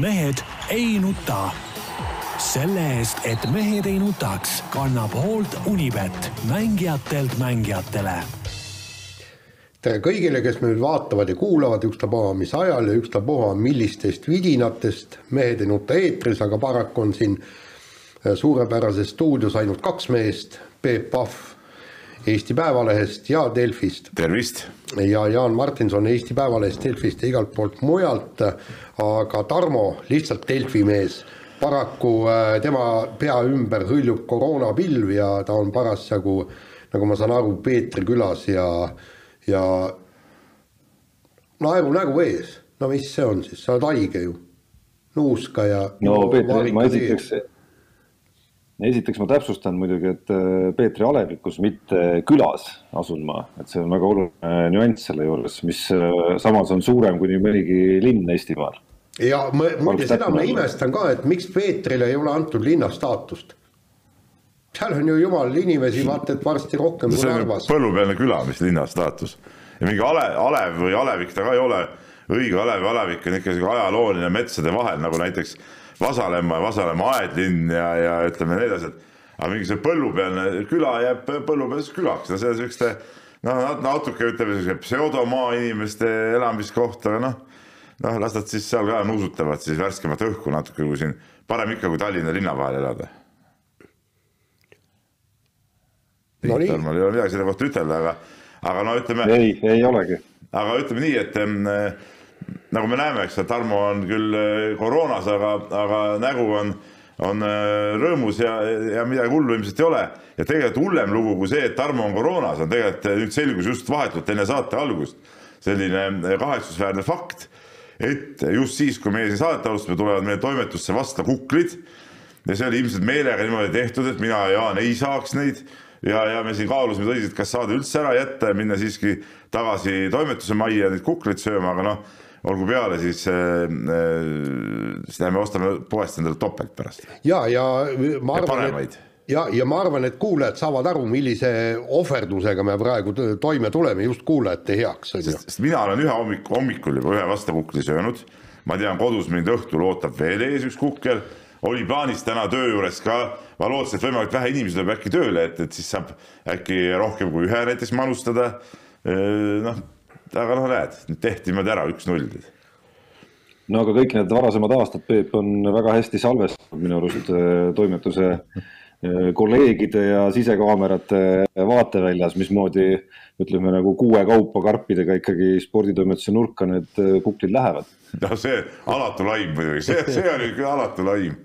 mehed ei nuta. selle eest, et mehed ei nutaks, kannab hoolt Unibet, mängijatelt mängijatele tere kõigile, kes meid vaatavad ja kuulavad, ükstapuha mis ajal ja ükstapuha millistest vidinatest. mehed ei nuta eetris, aga paraku on siin äh, suurepärases stuudios ainult kaks meest, Peep Pahv Eesti Päevalehest ja Delfist. tervist! ja Jaan Martinson Eesti Päevalehest, Delfist ja igalt poolt mujalt. aga Tarmo, lihtsalt Delfi mees, paraku äh, tema pea ümber hõljub koroonapilv ja ta on parasjagu, nagu ma saan aru, Peetri külas ja, ja naeru nägu ees. no mis see on siis, sa oled haige ju, nuuska ja. no Peeter, ma esiteks esiteks ma täpsustan muidugi, et äh, Peetri alevikus, mitte külas asun ma, et see on väga oluline nüanss selle juures, mis äh, samas on suurem kui nii mõnigi linn Eestimaal. ja muide, seda ma imestan ka, et miks Peetrile ei ole antud linna staatust. seal on ju jumal inimesi, vaata et varsti rohkem kui Narvas. põllupealne küla, mis linna staatus ja mingi ale, alev või alevik ta ka ei ole. õige alev ja alevik on ikka sihuke ajalooline metsade vahel, nagu näiteks Vasalemma ja Vasalemma aedlinn ja, ja ütleme need asjad. aga mingi see põllupealne küla jääb põllupealseks külaks, no see on siukeste noh, natuke ütleme siukse pseudomaainimeste elamiskoht, aga noh, noh, las nad siis seal ka nuusutavad siis värskemat õhku natuke, kui siin, parem ikka kui Tallinna linna vahel elada. Tarmal ei ole midagi selle kohta ütelda, aga, aga no ütleme. ei, ei olegi. aga ütleme nii, et nagu me näeme, eks Tarmo on küll äh, koroonas, aga, aga nägu on, on äh, rõõmus ja, ja midagi hullu ilmselt ei ole. ja tegelikult hullem lugu kui see, et Tarmo on koroonas, on tegelikult äh, nüüd selgus just vahetult enne saate algust. Selline kahetsusväärne fakt, et just siis, kui meie siin saadet alustame, tulevad meie toimetusse vastu kuklid. Ja see oli ilmselt meelega niimoodi tehtud, et mina ja Jaan ei saaks neid. Ja, ja me siin kaalusime tõsiselt, kas saade üldse ära jätta ja minna siiski tagasi toimetuse majja neid kukleid sööma, aga noh olgu peale, siis äh,, siis lähme ostame poest endale topelt pärast. ja, ja ma arvan, et ja, ja ma arvan, et kuulajad saavad aru, millise ohverdusega me praegu toime tuleme just kuulajate heaks. sest, sest mina olen ühe hommiku, hommikul juba ühe vastakukli söönud, ma tean, kodus mind õhtul ootab veel ees üks kukkel, oli plaanis täna töö juures ka, ma lootsin, et võimalikult vähe inimesi tuleb äkki tööle, et, et siis saab äkki rohkem kui ühe näiteks manustada. noh aga noh, näed, tehti niimoodi ära üks-null. no aga kõik need varasemad aastad, Peep, on väga hästi salvestatud minu arust äh, toimetuse äh, kolleegide ja sisekaamerate vaateväljas, mismoodi ütleme nagu kuue kaupa karpidega ikkagi sporditoimetuse nurka need äh, kuklid lähevad. no see alatu laim muidugi, see, see oli küll alatu laim,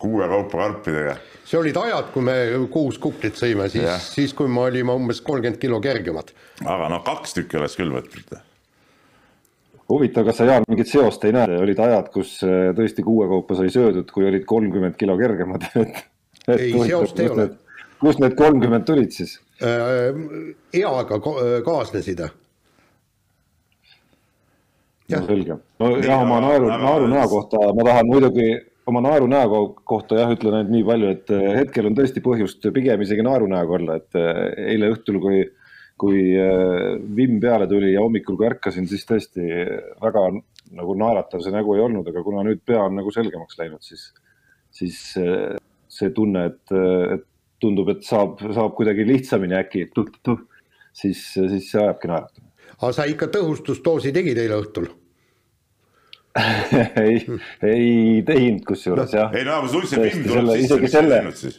kuue kaupa karpidega see olid ajad, kui me kuus kuklit sõime, siis, siis kui me olime umbes kolmkümmend kilo kergemad. aga noh, kaks tükki oleks küll võtnud. huvitav, kas sa, Jaan, mingit seost ei näe, olid ajad, kus äh, tõesti kuue kaupa sai söödud, kui olid kolmkümmend kilo kergemad et, et ei, seost ei ole. kust need kolmkümmend tulid siis äh,? eaga kaasnesid no selge. no jah, oma naeru, naerunäo kohta ma tahan muidugi oma naerunäo kohta jah, ütlen ainult nii palju, et eh, hetkel on tõesti põhjust pigem isegi naerunäoga olla, et eh, eile õhtul, kui, kui eh, vimm peale tuli ja hommikul, kui ärkasin, siis tõesti väga nagu naeratav see nägu ei olnud, aga kuna nüüd pea on nagu selgemaks läinud, siis, siis see tunne, et, et tundub, et saab, saab kuidagi lihtsamini äkki, siis, siis see ajabki naeratama. aga sa ikka tõhustusdoosi tegid eile õhtul? ei, ei teinud kusjuures jah. ei no aga sul see pind tuleb sisse, miks sa ei teinud siis?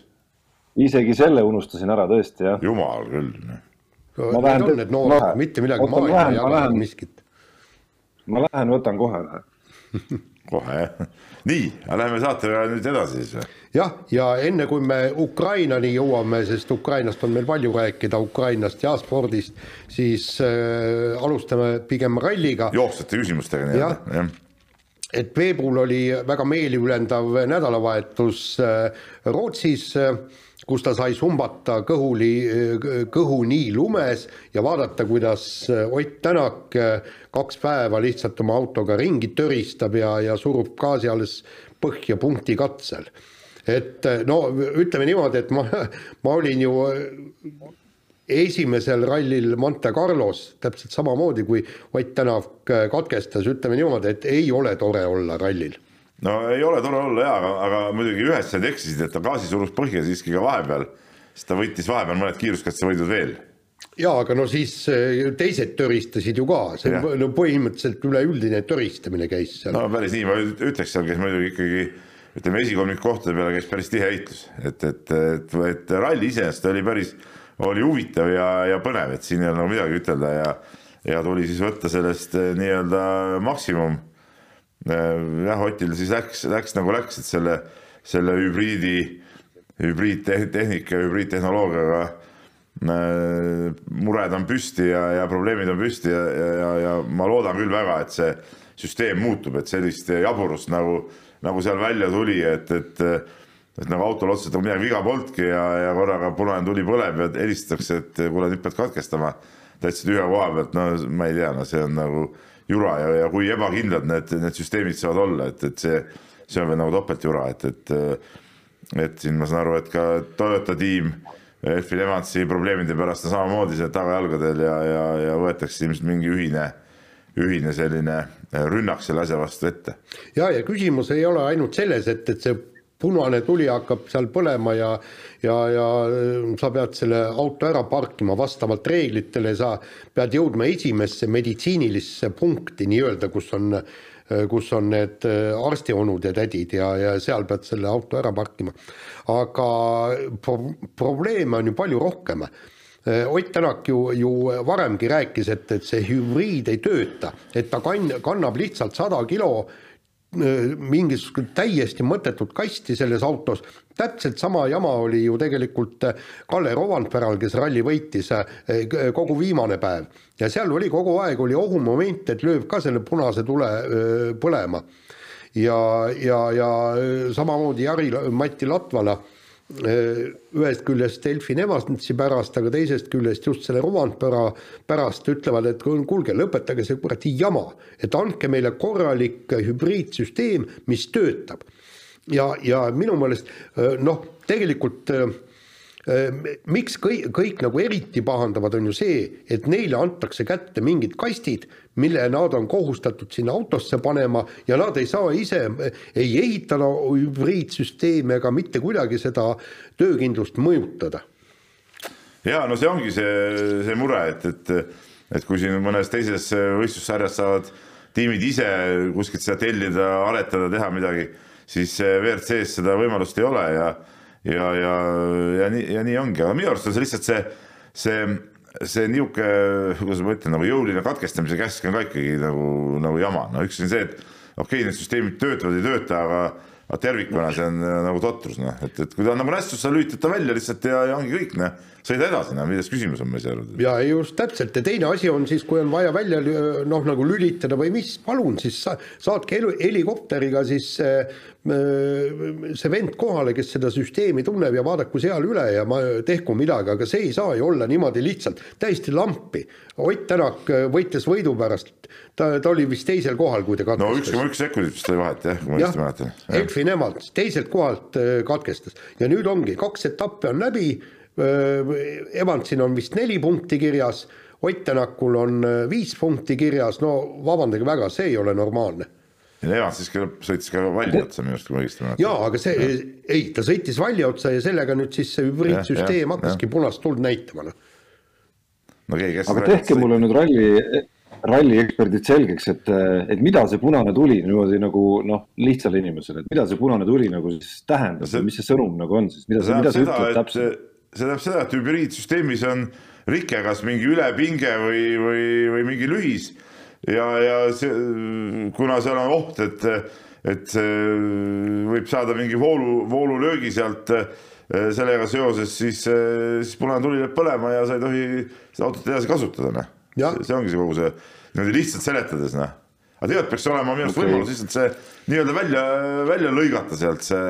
isegi selle unustasin ära tõesti jah. jumal küll. ma lähen. Need on need noored, mitte midagi maailma ei jaga miskit. ma lähen, võtan kohe kohe jah, nii, aga läheme saatega nüüd edasi siis või? jah, ja enne kui me Ukrainani jõuame, sest Ukrainast on meil palju rääkida, Ukrainast ja spordist, siis äh, alustame pigem ralliga. jooksvate küsimustega nii-öelda, jah et Peebul oli väga meeliülendav nädalavahetus äh, Rootsis, äh, kus ta sai sumbata kõhuli, äh, kõhuni lumes ja vaadata, kuidas Ott Tänak kaks päeva lihtsalt oma autoga ringi töristab ja, ja surub gaasi alles põhja punkti katsel. et no ütleme niimoodi, et ma, ma olin ju esimesel rallil Monte Carlos täpselt samamoodi, kui Ott Tänak katkestas, ütleme niimoodi, et ei ole tore olla rallil no ei ole tore olla jaa, aga, aga muidugi ühes sa eksisid, et ta gaasi surus põhja siiski ka vahepeal, siis ta võttis vahepeal mõned kiiruskatsevõidud veel jaa, aga no siis eh, teised töristasid ju ka, see ja. no põhimõtteliselt üleüldine töristamine käis seal. no päris nii, ma ütleks, seal käis muidugi ikkagi ütleme, esikolmiku kohtade peale käis päris tihe heitlus, et, et, et, et ralli iseenesest oli päris, oli huvitav ja, ja põnev, et siin ei ole nagu midagi ütelda ja ja tuli siis võtta sellest eh, nii-öelda maksimum. Eh, jah, Otil siis läks, läks nagu läks, et selle, selle hübriidi, hübriidtehnika, hübriidtehnoloogiaga eh, mured on püsti ja, ja probleemid on püsti ja, ja, ja ma loodan küll väga, et see süsteem muutub, et sellist jaburust nagu, nagu seal välja tuli, et, et et nagu autol otseselt nagu midagi viga polnudki ja, ja korraga punane tuli põleb ja helistatakse, et kuule, nüüd pead katkestama täitsa tühja koha pealt, no ma ei tea, no see on nagu jura ja, ja kui ebakindlad need, need süsteemid saavad olla, et, et see, see on veel nagu topeltjura, et, et et siin ma saan aru, et ka Toyota tiim Elfin Evansi probleemide pärast on samamoodi seal tagajalgadel ja, ja, ja võetakse ilmselt mingi ühine, ühine selline rünnak selle asja vastu ette. ja, ja küsimus ei ole ainult selles, et, et see punane tuli hakkab seal põlema ja ja, ja äh, sa pead selle auto ära parkima vastavalt reeglitele, sa pead jõudma esimesse meditsiinilisse punkti nii-öelda, kus on äh, kus on need äh, arstionud ja tädid ja, ja seal pead selle auto ära parkima. aga pro probleeme on ju palju rohkem Ott Tänak ju, ju varemgi rääkis, et, et see hübriid ei tööta, et ta kann-, kannab lihtsalt sada kilo mingisugust täiesti mõttetut kasti selles autos. täpselt sama jama oli ju tegelikult äh, Kalle Rovanperal, kes ralli võitis äh, kogu viimane päev ja seal oli kogu aeg oli ohumoment, et lööb ka selle punase tule äh, põlema. ja, ja, ja samamoodi Jari-Mati Latvala Äh, ühest küljest Delfi Nevatsi pärast, aga teisest küljest just selle Romantpera pärast ütlevad, et kuulge, lõpetage see kuradi jama, et andke meile korralik hübriidsüsteem, mis töötab. ja, ja minu meelest noh, tegelikult äh, miks kõik, kõik nagu eriti pahandavad, on ju see, et neile antakse kätte mingid kastid, mille nad on kohustatud sinna autosse panema ja nad ei saa ise ei ehitada hübriidsüsteemi ega mitte kuidagi seda töökindlust mõjutada. ja no see ongi see, see mure, et, et, et kui siin mõnes teises võistlussarjas saavad tiimid ise kuskilt seda tellida, aretada, teha midagi, siis WRC-s seda võimalust ei ole ja ja, ja, ja nii, ja nii ongi, aga minu arust on see lihtsalt see, see, see niisugune, kuidas ma ütlen, nagu jõuline katkestamise käsk on ka ikkagi nagu, nagu jama, no üks on see, et okei okay,, need süsteemid töötavad, ei tööta, aga aga tervikuna see on nagu totrus, noh, et, et kui ta on nagu nästus, sa lülitad ta välja lihtsalt ja, ja ongi kõik, noh, sõida edasi, noh, milles küsimus on, ma ei saa aru. ja just täpselt ja teine asi on siis, kui on vaja välja noh, nagu lülitada või mis, palun siis sa, saatke helikopteriga siis äh, see vend kohale, kes seda süsteemi tunneb ja vaadaku seal üle ja ma tehku midagi, aga see ei saa ju olla niimoodi lihtsalt, täiesti lampi. Ott Tänak äh, võitles võidu pärast, ta, ta oli vist teisel kohal, kui ta katkestas. no üks koma üks sekundit vist oli vahet jah, kui ma õigesti mäletan. Elfi nemad teiselt kohalt äh, katkestas ja nüüd ongi, kaks etappi on läbi. Äh, Evansil on vist neli punkti kirjas, Ott Tänakul on viis punkti kirjas, no vabandage väga, see ei ole normaalne. Ja Evans siis sõitis ka väljaotsa minu arust, kui ma õigesti mäletan. jaa, aga see, ei, ta sõitis väljaotsa ja sellega nüüd siis see hübriidsüsteem hakkaski punast tuld näitama, noh. no keegi aga tehke mulle nüüd ralli, rallieksperdid selgeks, et, et mida see punane tuli niimoodi nagu noh, lihtsale inimesele, et mida see punane tuli nagu siis tähendab no see, mis see sõnum nagu on siis, mida see, mida see ütleb täpselt? See tähendab seda, et hübriidsüsteemis on rike, kas mingi ülepinge või, või, või mingi lühis ja, ja see, kuna seal on oht, et, et võib saada mingi voolu, voolulöögi sealt sellega seoses, siis, siis punane tuli läheb põlema ja sa ei tohi seda autot edasi kasutada, noh. see ongi see kogu see niimoodi lihtsalt seletades, noh. aga tegelikult peaks olema minu arust okay. võimalus lihtsalt see nii-öelda välja, välja lõigata sealt see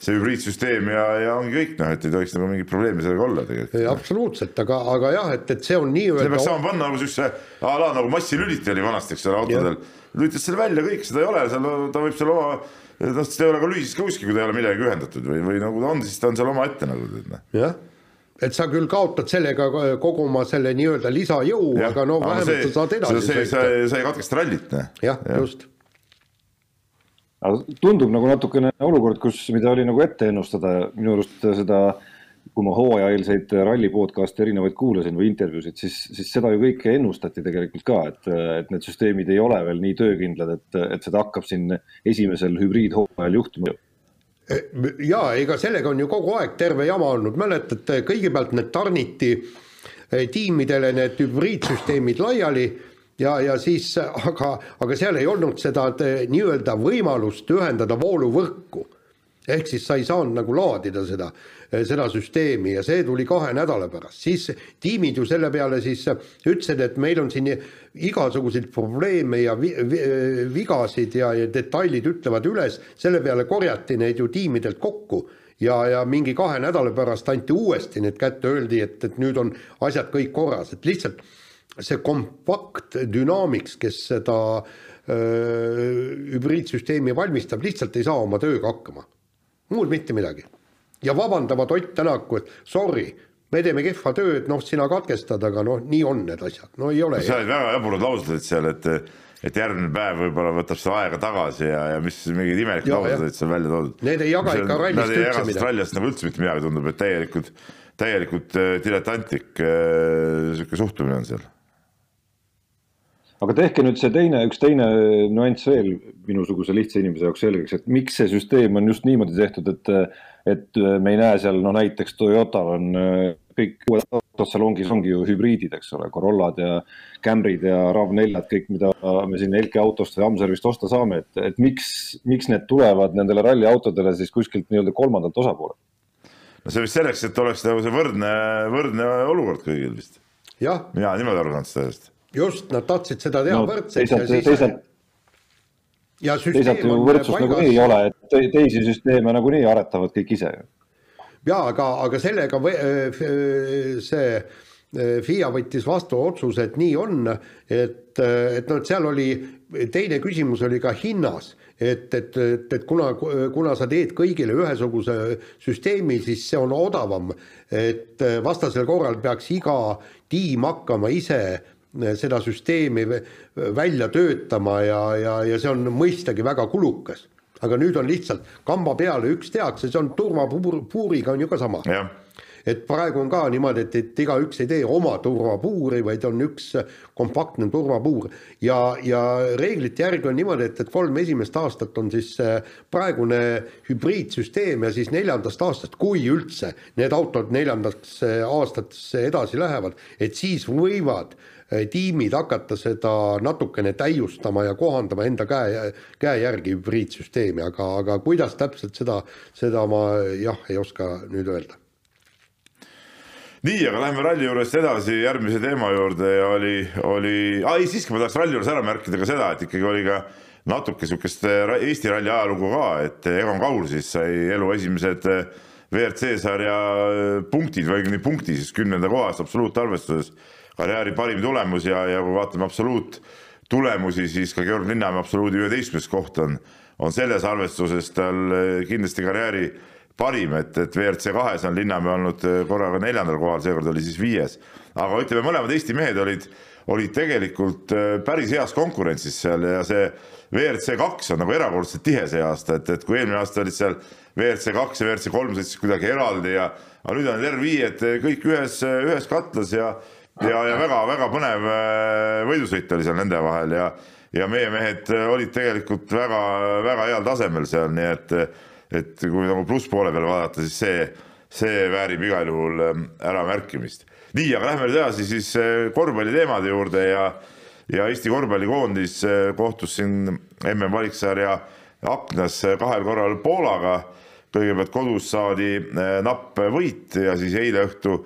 see hübriidsüsteem ja, ja ongi kõik noh, et ei tohiks nagu mingit probleemi sellega olla tegelikult. absoluutselt, aga, aga jah, et, et see on nii-öelda. selle peaks saama panna nagu siukse a la nagu massilüliti oli vanasti, eks ole, autodel. lülitad selle välja, kõik, seda ei ole, seal ta võib seal oma noh, seda ei ole ka lühises ka kuskil, kui ta ei ole millegagi ühendatud või, või nagu ta on, siis ta on seal omaette nagu noh. jah, et sa küll kaotad sellega kogu oma selle nii-öelda lisajõu, aga no vähemalt sa saad edasi sõita. sa ei katkesta rallit, noh. jah ja., just tundub nagu natukene olukord, kus, mida oli nagu ette ennustada, minu arust seda kui ma hooajaeelseid ralli podcast'e erinevaid kuulasin või intervjuusid, siis, siis seda ju kõike ennustati tegelikult ka, et, et need süsteemid ei ole veel nii töökindlad, et, et seda hakkab siin esimesel hübriidhooajal juhtuma. Ja ega sellega on ju kogu aeg terve jama olnud, mäletate, kõigepealt need tarniti eh, tiimidele need hübriidsüsteemid laiali ja, ja siis, aga, aga seal ei olnud seda eh, nii-öelda võimalust ühendada vooluvõrku. ehk siis sa ei saanud nagu laadida seda Eh, seda süsteemi ja see tuli kahe nädala pärast, siis tiimid ju selle peale siis ütlesid, et meil on siin igasuguseid probleeme ja vi vi vigasid ja, ja detailid ütlevad üles, selle peale korjati neid ju tiimidelt kokku ja, ja mingi kahe nädala pärast anti uuesti need kätte, öeldi, et, et nüüd on asjad kõik korras, et lihtsalt see kompakt Dynamics, kes seda hübriidsüsteemi valmistab, lihtsalt ei saa oma tööga hakkama. muud mitte midagi ja vabandavad Ott Tänaku, et sorry, me teeme kehva tööd, noh, sina katkestad, aga noh, nii on need asjad, no ei ole. sa olid väga jaburad laused seal, et, et järgmine päev võib-olla võtab seda aega tagasi ja, ja mis mingid imelikud laused olid seal välja toodud. Need ei jaga ikka rallist üldse midagi. rallist nagu üldse mitte midagi tundub, et täielikult, täielikult äh, diletantlik äh, sihuke suhtumine on seal aga tehke nüüd see teine, üks teine nüanss veel minusuguse lihtsa inimese jaoks selgeks, et miks see süsteem on just niimoodi tehtud, et et me ei näe seal, no näiteks Toyotal on äh, kõik uued autod salongis ongi ju hübriidid, eks ole, Corollad ja Camryd ja RAV4-d, kõik, mida me siin Elki autost või Amservist osta saame, et, et miks, miks need tulevad nendele ralliautodele siis kuskilt nii-öelda kolmandalt osapoolelt? no see vist selleks, et oleks nagu see võrdne, võrdne olukord kõigil vist. mina niimoodi aru saanud sellest. Just, nad tahtsid seda teha no, võrdselt ja siis teisalt ja teisalt ju võrdsust nagunii ei ole, et teisi süsteeme nagunii aretavad kõik ise ju. ja aga, aga sellega või, see FIA võttis vastu otsuse, et nii on, et, et noh, et seal oli, teine küsimus oli ka hinnas, et, et, et, et kuna, kuna sa teed kõigile ühesuguse süsteemi, siis see on odavam, et vastasel korral peaks iga tiim hakkama ise seda süsteemi välja töötama ja, ja, ja see on mõistagi väga kulukas. aga nüüd on lihtsalt kamba peale üks tehakse, see on turvapuuriga on ju ka sama. et praegu on ka niimoodi, et, et igaüks ei tee oma turvapuuri, vaid on üks kompaktne turvapuur ja, ja reeglite järgi on niimoodi, et, et kolm esimest aastat on siis praegune hübriidsüsteem ja siis neljandast aastast, kui üldse need autod neljandaks aastasse edasi lähevad, et siis võivad Eh, tiimid hakata seda natukene täiustama ja kohandama enda käe, käe järgi hübriidsüsteemi, aga, aga kuidas täpselt seda, seda ma jah, ei oska nüüd öelda. Nii, aga lähme ralli juurest edasi järgmise teema juurde ja oli, oli, aa ei siiski ma tahaks ralli juures ära märkida ka seda, et ikkagi oli ka natuke sihukest Eesti ralli ajalugu ka, et Egon Kaur siis sai elu esimesed WRC sarja punktid või õigemini punkti siis kümnenda kohast absoluutarvestuses karjääri parim tulemus ja, ja kui vaatame absoluuttulemusi, siis ka Georg Linnamäe absoluudi üheteistkümnes koht on, on selles arvestuses tal eh, kindlasti karjääri parim, et, et WRC kahes on Linnamäe olnud eh, korraga neljandal kohal, seekord oli siis viies. aga ütleme, mõlemad Eesti mehed olid, olid tegelikult eh, päris heas konkurentsis seal ja see WRC kaks on nagu erakordselt tihe see aasta, et, et kui eelmine aasta olid seal WRC kaks ja WRC kolm sõitsid kuidagi eraldi ja aga nüüd on R5-d kõik ühes, ühes katlas ja ja, ja väga-väga põnev äh, võidusõit oli seal nende vahel ja, ja meie mehed olid tegelikult väga-väga heal tasemel seal, nii et, et kui nagu plusspoole peale vaadata, siis see, see väärib igal juhul ähm, äramärkimist. nii, aga lähme nüüd edasi siis äh, korvpalliteemade juurde ja, ja Eesti korvpallikoondis äh, kohtus siin mm valiksarja aknas kahel korral Poolaga. kõigepealt kodus saadi napp võit ja siis eile õhtu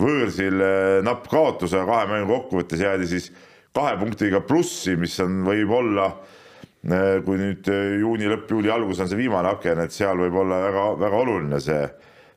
võõrsil eh, napp kaotus, aga kahe mängu kokkuvõttes jäädi siis kahe punktiga plussi, mis on, võib-olla eh, kui nüüd eh, juuni lõpp, juuli algus on see viimane aken, et seal võib olla väga-väga oluline see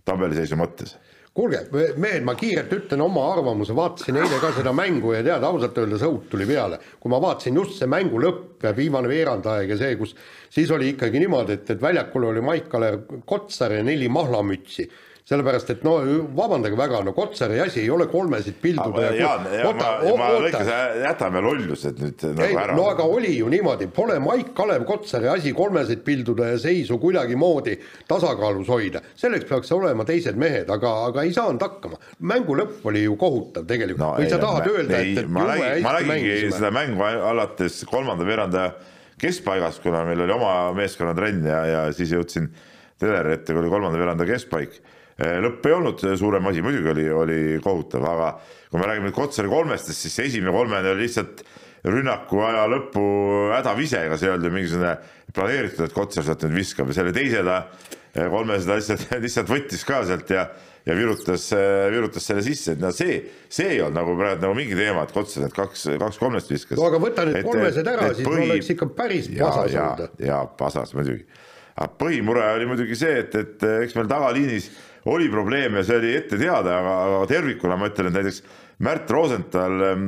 tabeliseisu mõttes kuulge, mehed, ma kiirelt ütlen oma arvamuse, vaatasin eile ka seda mängu ja tead, ausalt öeldes õud tuli peale. kui ma vaatasin just see mängu lõpp viimane veerandaeg ja see, kus siis oli ikkagi niimoodi, et, et väljakul oli Maik-Kalev Kotsar ja neli mahlamütsi sellepärast et no vabandage väga, no Kotsari asi ei ole kolmesid pilduda. Ja oota, ma, ma lõikas, jätame lollused nüüd nagu ei, ära. no aga oli ju niimoodi, pole Maik-Kalev Kotsari asi kolmesid pilduda ja seisu kuidagimoodi tasakaalus hoida. selleks peaks olema teised mehed, aga, aga ei saanud hakkama. mängu lõpp oli ju kohutav tegelikult no,, või sa tahad ei, öelda, et, et ma nägin, ma nägingi seda mängu alates kolmanda veerandaja keskpaigast, kuna meil oli oma meeskonnatrenn ja, ja siis jõudsin teleri ette, kui oli kolmanda veranda keskpaik lõpp ei olnud suurem asi, muidugi oli, oli kohutav, aga kui me räägime nüüd Kotsari kolmestest, siis see esimene kolmene oli lihtsalt rünnaku aja lõpu hädavise, ega see ei olnud ju mingisugune planeeritud, et Kotsar sealt nüüd viskab ja selle teise ta eh, kolme seda lihtsalt, lihtsalt võttis ka sealt ja ja virutas, eh, virutas selle sisse, et no see, see ei olnud nagu praegu nagu mingi teema, et Kotsar need kaks, kaks kolmest viskas. no aga võta nüüd kolmesed ära, siis põhi... oleks ikka päris pasas olnud. ja pasas muidugi. aga põhimure oli muidugi see, et, et eks meil tagaliinis oli probleem ja see oli ette teada, aga, tervikuna ma ütlen, et näiteks Märt Rosenthal ähm,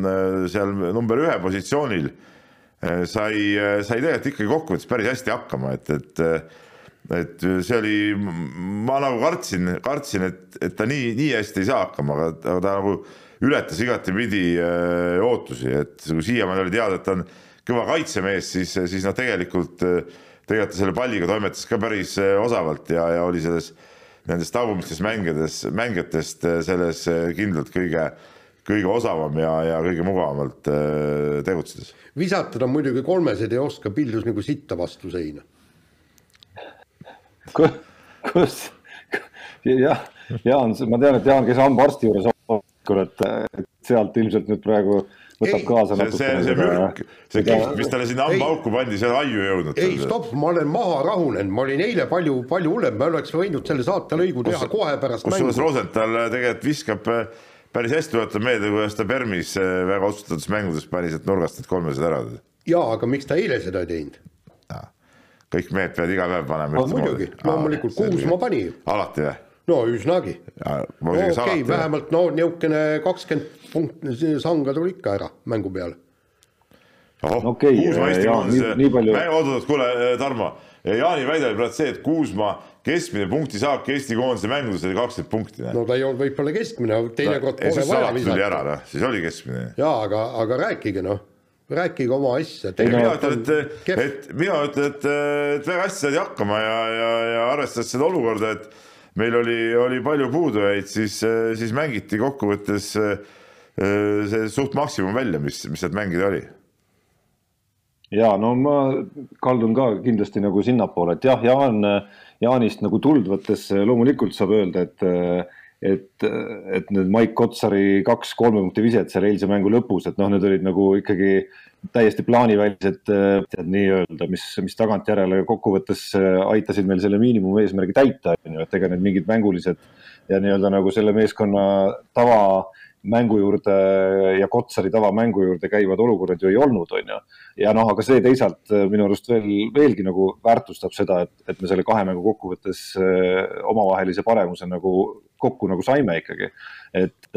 seal number ühe positsioonil äh, sai, äh, sai tegelikult ikkagi kokkuvõttes päris hästi hakkama, et, et äh, et see oli, ma nagu kartsin, kartsin, et, et ta nii, nii hästi ei saa hakkama, aga ta, ta nagu ületas igatepidi ootusi, et kui siiamaani oli teada, et ta on kõva kaitsemees, siis, siis noh, tegelikult, tegelikult ta selle palliga toimetas ka päris osavalt ja, ja oli selles nendest tagumistest mängides, mängijatest eh, selles eh, kindlalt kõige, kõige osavam ja, ja kõige mugavamalt eh, tegutsedes. visata ta muidugi kolmesed ei oska, pildus nagu sitta vastu seina. kus, jah, Jaan, ma tean, et Jaan käis hambaarsti juures, et sealt ilmselt nüüd praegu võtab ei, kaasa see, natuke. see, see mürk, see kiht, mis talle sinna hambaauku pandi, see on aiu jõudnud. ei, stopp, ma olen maha rahunenud, ma olin eile palju, palju hullem, me oleks võinud selle saatelõigu teha kohe pärast mängu. kusjuures Rosenthal tegelikult viskab äh, päris hästi, tuletan meelde, kuidas ta Permis äh, väga otsustatud mängudes pani sealt nurgast need kolmesed ära. jaa, aga miks ta eile seda ei teinud? kõik mehed peavad iga päev panema. muidugi, loomulikult, Kuusma pani. alati või? No üsnagi. no okei okay,, vähemalt no niisugune kakskümmend punkti, sanga tuli ikka ära mängu peale. okei, Jaan, nii, nii palju. oot-oot, kuule, Tarmo, Jaani väide oli praegu see, et Kuusma keskmine punktisaak Eesti koondise mängudes oli kakskümmend punkti. no ta ei olnud võib-olla keskmine, teinekord pole vaja visata. siis oli keskmine. jaa, aga, aga rääkige noh rääkige oma asja. mina ütlen, et, et mina ütlen, et, et väga hästi saadi hakkama ja, ja, ja arvestades seda olukorda, et meil oli, oli palju puudujaid, siis, siis mängiti kokkuvõttes see suht maksimum välja, mis, mis sealt mängida oli. ja no ma kaldun ka kindlasti nagu sinnapoole, et jah, Jaan, Jaanist nagu tuld võttes loomulikult saab öelda, et et, et need Mike Kotsari kaks kolme punkti viset seal eilse mängu lõpus, et noh, need olid nagu ikkagi täiesti plaanivälised tead nii-öelda, mis, mis tagantjärele kokkuvõttes äh, aitasid meil selle miinimumeesmärgi täita, on ju, et ega need mingid mängulised ja nii-öelda nagu selle meeskonna tavamängu juurde ja Kotsari tavamängu juurde käivad olukorrad ju ei olnud, on ju. ja noh, aga see teisalt äh, minu arust veel, veelgi nagu väärtustab seda, et, et me selle kahe mängu kokkuvõttes äh, omavahelise paremuse nagu kokku nagu saime ikkagi. et,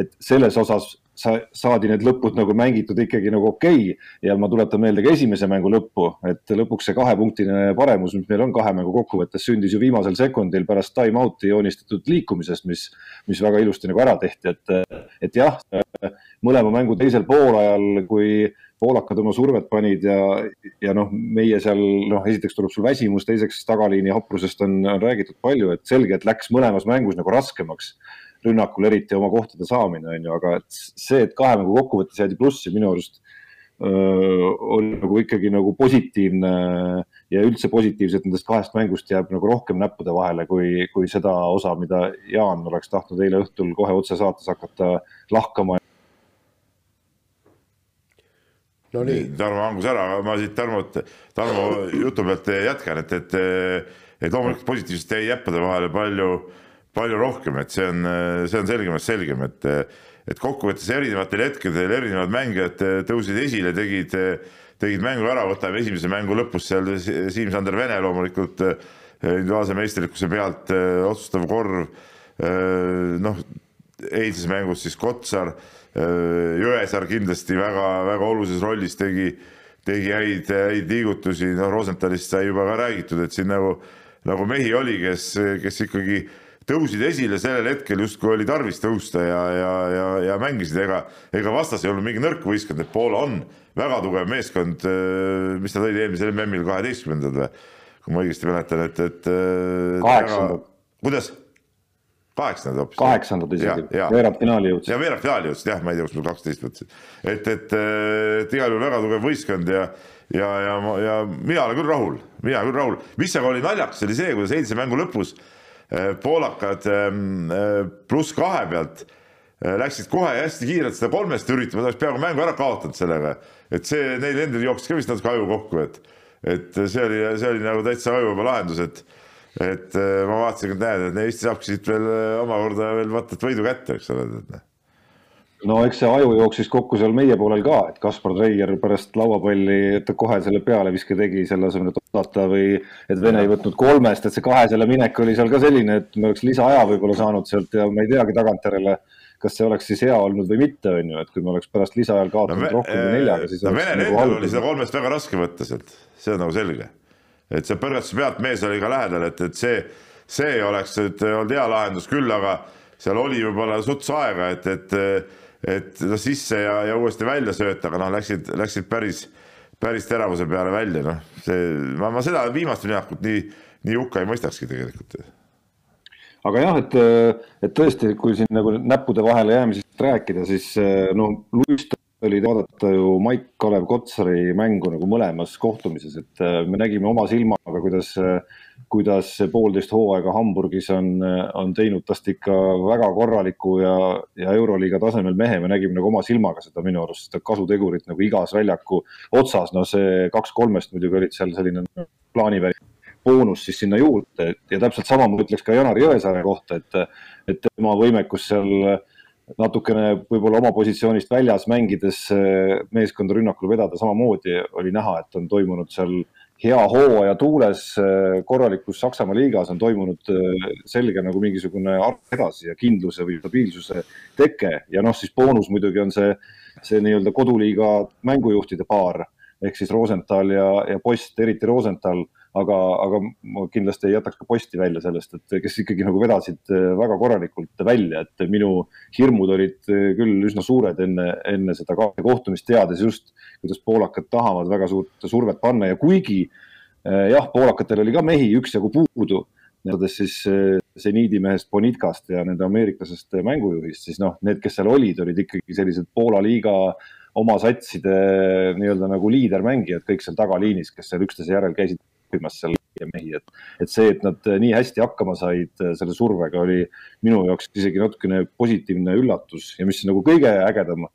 et selles osas sa, saadi need lõpud nagu mängitud ikkagi nagu okei okay. ja ma tuletan meelde ka esimese mängu lõppu, et lõpuks see kahepunktine paremus, mis meil on kahe mängu kokkuvõttes, sündis ju viimasel sekundil pärast time-out'i joonistatud liikumisest, mis, mis väga ilusti nagu ära tehti, et, et jah, mõlema mängu teisel poolajal, kui poolakad oma survet panid ja, ja noh, meie seal noh, esiteks tuleb sul väsimus, teiseks tagaliini haprusest on, on räägitud palju, et selge, et läks mõlemas mängus nagu raskemaks rünnakul eriti oma kohtade saamine, on ju, aga et see, et kahe mängu kokkuvõttes jäädi plussi, minu arust öö, oli nagu ikkagi nagu positiivne ja üldse positiivset nendest kahest mängust jääb nagu rohkem näppude vahele, kui, kui seda osa, mida Jaan oleks tahtnud eile õhtul kohe otse saates hakata lahkama no nii. Tarmo hangus ära, ma siit Tarmot, Tarmo jutu pealt jätkan, et, et, et loomulikult positiivset jäi jäppade vahele palju palju rohkem, et see on, see on selgemast selgem, et, et kokkuvõttes erinevatel hetkedel erinevad mängijad tõusid esile, tegid, tegid mängu ära, võtame esimese mängu lõpus seal Siim-Sander Vene loomulikult individuaalse meisterlikkuse pealt otsustav korv. noh, eilses mängus siis Kotsar, Jõesaar kindlasti väga-väga olulises rollis tegi, tegi häid, häid liigutusi, noh Rosenthalist sai juba ka räägitud, et siin nagu, nagu mehi oli, kes, kes ikkagi tõusid esile sellel hetkel justkui oli tarvis tõusta ja, ja, ja, ja mängisid, ega, ega vastas ei olnud mingi nõrk võistkond, et Poola on väga tugev meeskond, mis nad olid eelmisel MM-il kaheteistkümnendad või, kui ma õigesti mäletan, et, et. kaheksandad. kuidas? kaheksandad hoopis. kaheksandad isegi, veerandfinaali jõudsid. ja veerandfinaali jõudsid jah, ma ei tea, kus mul kaksteist võtsid. et, et, et igal juhul väga tugev võistkond ja, ja, ja, ja mina olen küll rahul, mina küll rahul. mis aga oli naljakas, oli see, kuidas eilse mängu lõpus eh, poolakad ehm, eh, pluss kahe pealt eh, läksid kohe hästi kiirelt seda kolmest üritama, ta oleks peaaegu mängu ära kaotanud sellega. et see neil endil jooksis ka vist natuke aju kokku, et, et see oli, see oli nagu täitsa ajuvaba lahendus, et et äh, ma vaatasin, et näed, et Eesti saabki siit veel äh, omakorda veel vaata, et võidu kätte, eks ole. No eks see aju jooksis kokku seal meie poolel ka, et Kaspar Treier pärast lauapalli, et ta kohe selle pealeviske tegi selle asemel, et oodata või et Vene ei võtnud kolmest, et see kahesele minek oli seal ka selline, et me oleks lisaaja võib-olla saanud sealt ja ma ei teagi tagantjärele kas see oleks siis hea olnud või mitte, on ju, et kui me oleks pärast lisaajal kaotanud no, rohkem kui neljaga, siis no, Vene nagu endal oli seda kolmest väga raske võtta sealt, see on nagu selge. Et see põrgatuse pealt mees oli ka lähedal, et, et see, see oleks nüüd olnud hea lahendus küll, aga seal oli võib-olla suts aega, et, et, et no sisse ja, ja uuesti välja sööta, aga noh, läksid, läksid päris, päris teravuse peale välja, noh, see, ma, ma seda viimast rünnakut nii, nii hukka ei mõistakski tegelikult. aga jah, et, et tõesti, kui siin nagu näppude vahele jäämisest rääkida, siis no Luist oli vaadata ju Maik-Kalev Kotsari mängu nagu mõlemas kohtumises, et äh, me nägime oma silmaga, kuidas, kuidas see poolteist hooaega Hamburgis on, on teinud tast ikka väga korraliku ja, ja Euroliiga tasemel mehe, me nägime nagu oma silmaga seda minu arust, seda kasutegurit nagu igas väljaku otsas, no see kaks kolmest muidugi olid seal selline plaaniväline boonus siis sinna juurde. Ja täpselt sama ma ütleks ka Janar Jõesaare kohta, et, et tema võimekus seal natukene võib-olla oma positsioonist väljas mängides meeskonda rünnakul vedada, samamoodi oli näha, et on toimunud seal hea hooaja tuules korralikus Saksamaa liigas on toimunud äh, selge nagu mingisugune edasi ja kindluse või stabiilsuse teke. Ja noh, siis boonus muidugi on see, see nii-öelda koduliiga mängujuhtide paar ehk siis Rosenthal ja, ja Post, eriti Rosenthal aga, aga ma kindlasti ei jätaks ka posti välja sellest, et kes ikkagi nagu vedasid äh, väga korralikult välja, et minu hirmud olid äh, küll üsna suured enne, enne seda kohtumist, teades just, kuidas poolakad tahavad väga suurt survet panna. Ja kuigi äh, jah, poolakatel oli ka mehi üksjagu puudu võrreldes siis seniidi mehest Bonitkast ja nende ameeriklasest mängujuhist, siis noh, need, kes seal olid, olid ikkagi sellised Poola liiga oma satside nii-öelda nagu liidermängijad kõik seal tagaliinis, kes seal üksteise järel käisid õppimas seal mehi, et, et see, et nad nii hästi hakkama said äh, selle survega, oli minu jaoks isegi natukene positiivne üllatus ja mis nagu kõige ägedam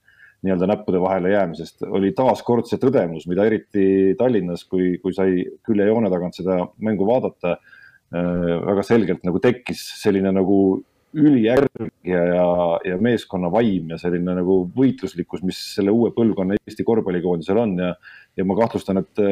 nii-öelda näppude vahele jäämisest oli taaskord see tõdemus, mida eriti Tallinnas, kui, kui sai külje joone tagant seda mängu vaadata äh,, väga selgelt nagu tekkis selline nagu ülijärg ja, ja, meeskonna vaim ja selline nagu võitluslikkus, mis selle uue põlvkonna Eesti korvpallikoondisel on ja, ja ma kahtlustan, et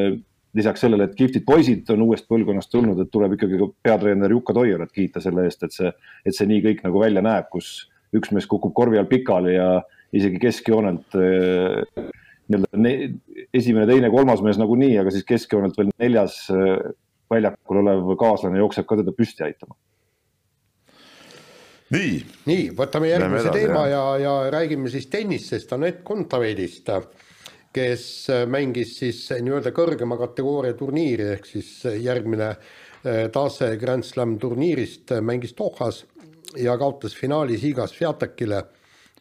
lisaks sellele, et kihvtid poisid on uuest põlvkonnast tulnud, et tuleb ikkagi ka peatreener Jukka Toierat kiita selle eest, et see, et see nii kõik nagu välja näeb, kus üks mees kukub korvi all pikali ja isegi keskjoonelt eh, nii-öelda esimene, teine, kolmas mees nagunii, aga siis keskjoonelt veel neljas eh, väljakul olev kaaslane jookseb ka teda püsti aitama. nii. nii, võtame järgmise teema ja, ja räägime siis tennisest, Anett Kontaveidist kes äh, mängis siis nii-öelda kõrgema kategooria turniiri, ehk siis äh, järgmine äh, tase Grand Slam turniirist mängis Dohas ja kaotas finaalis Igas Sviatekile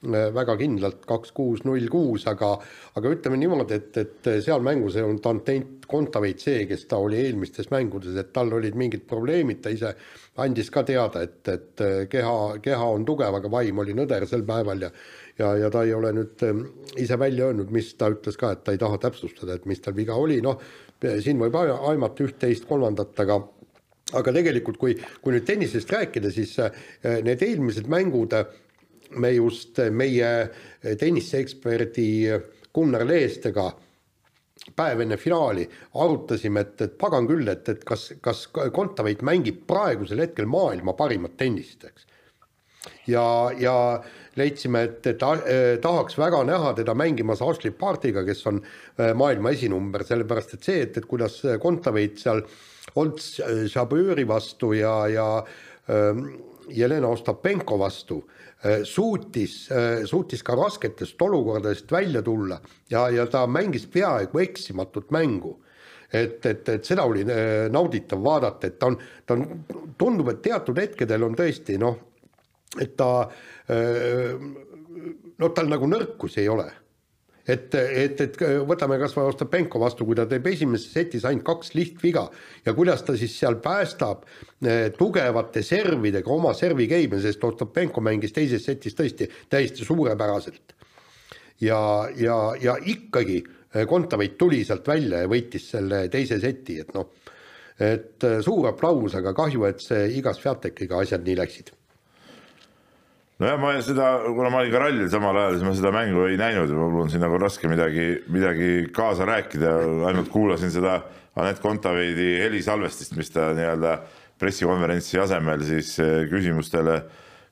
väga kindlalt kaks, kuus, null, kuus, aga aga ütleme niimoodi, et, et seal mängus ei olnud Antent Kontaveit see, kes ta oli eelmistes mängudes, et tal olid mingid probleemid, ta ise andis ka teada, et, et keha, keha on tugev, aga vaim oli nõder sel päeval ja ja, ja ta ei ole nüüd ähm, ise välja öelnud, mis ta ütles ka, et ta ei taha täpsustada, et mis tal viga oli, noh, siin võib aimata üht-teist, kolmandat, aga aga tegelikult, kui, kui nüüd tennisest rääkida, siis äh, need eelmised mängud me just meie tenniseeksperdi Gunnar Leestega päev enne finaali arutasime, et, et pagan küll, et, et kas, kas Kontaveit mängib praegusel hetkel maailma parimat tennist, eks. ja, ja leidsime, et, et äh, tahaks väga näha teda mängimas Ashley Partiga, kes on äh, maailma esinumber, sellepärast et see, et, et kuidas Kontaveit seal Olts Jabööri vastu ja, ja ähm, Jelena Ostapenko vastu äh, suutis, suutis ka rasketest olukordadest välja tulla ja, ja ta mängis peaaegu eksimatut mängu. Et, et, et seda oli nauditav vaadata, et ta on, ta on, tundub, et teatud hetkedel on tõesti noh, et ta no tal nagu nõrkusi ei ole et, et, et võtame kas või Ostapenko vastu, kui ta teeb esimeses setis ainult kaks lihtviga ja kuidas ta siis seal päästab eh, tugevate servidega oma servigeime, sest Ostapenko mängis teises setis tõesti täiesti suurepäraselt. ja, ja, ja ikkagi eh, Kontaveit tuli sealt välja ja võitis selle teise seti, et noh, et eh, suur aplaus, aga kahju, et see igas Fiatekiga asjad nii läksid nojah, ma seda, kuna ma olin ka rallil samal ajal, siis ma seda mängu ei näinud. Ja mul on siin nagu raske midagi, midagi kaasa rääkida, ainult kuulasin seda Anett Kontaveidi helisalvestist, mis ta nii-öelda pressikonverentsi asemel siis eh, küsimustele,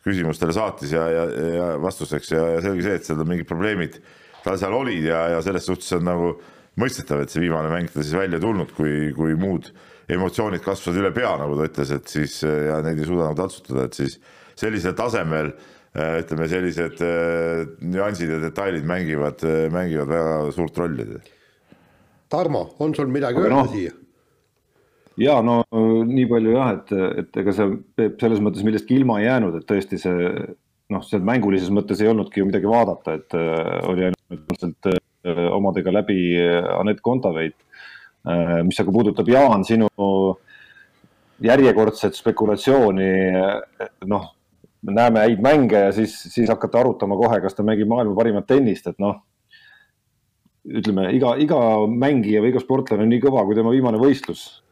küsimustele saatis ja, ja, ja vastuseks. Ja, ja selge see, et seal mingid probleemid tal seal olid ja, ja selles suhtes on nagu mõistetav, et see viimane mäng ta siis välja tulnud, kui, kui muud emotsioonid kasvasid üle pea, nagu ta ütles, et siis ja neid ei suuda nagu taltsutada, et siis sellisel tasemel Äh, ütleme, sellised äh, nüansid ja detailid mängivad, äh, mängivad väga suurt rolli. Tarmo, on sul midagi öelda no, siia? ja no nii palju jah, et, et ega see Peep selles mõttes millestki ilma ei jäänud, et tõesti see noh, seal mängulises mõttes ei olnudki ju midagi vaadata, et oli ainult äh, omadega läbi Anett Kontaveit mis aga puudutab Jaan sinu järjekordset spekulatsiooni, noh me näeme häid mänge ja siis, siis hakata arutama kohe, kas ta mängib maailma parimat tennist, et noh. ütleme iga, iga mängija või iga sportlane on nii kõva, kui tema viimane võistlus.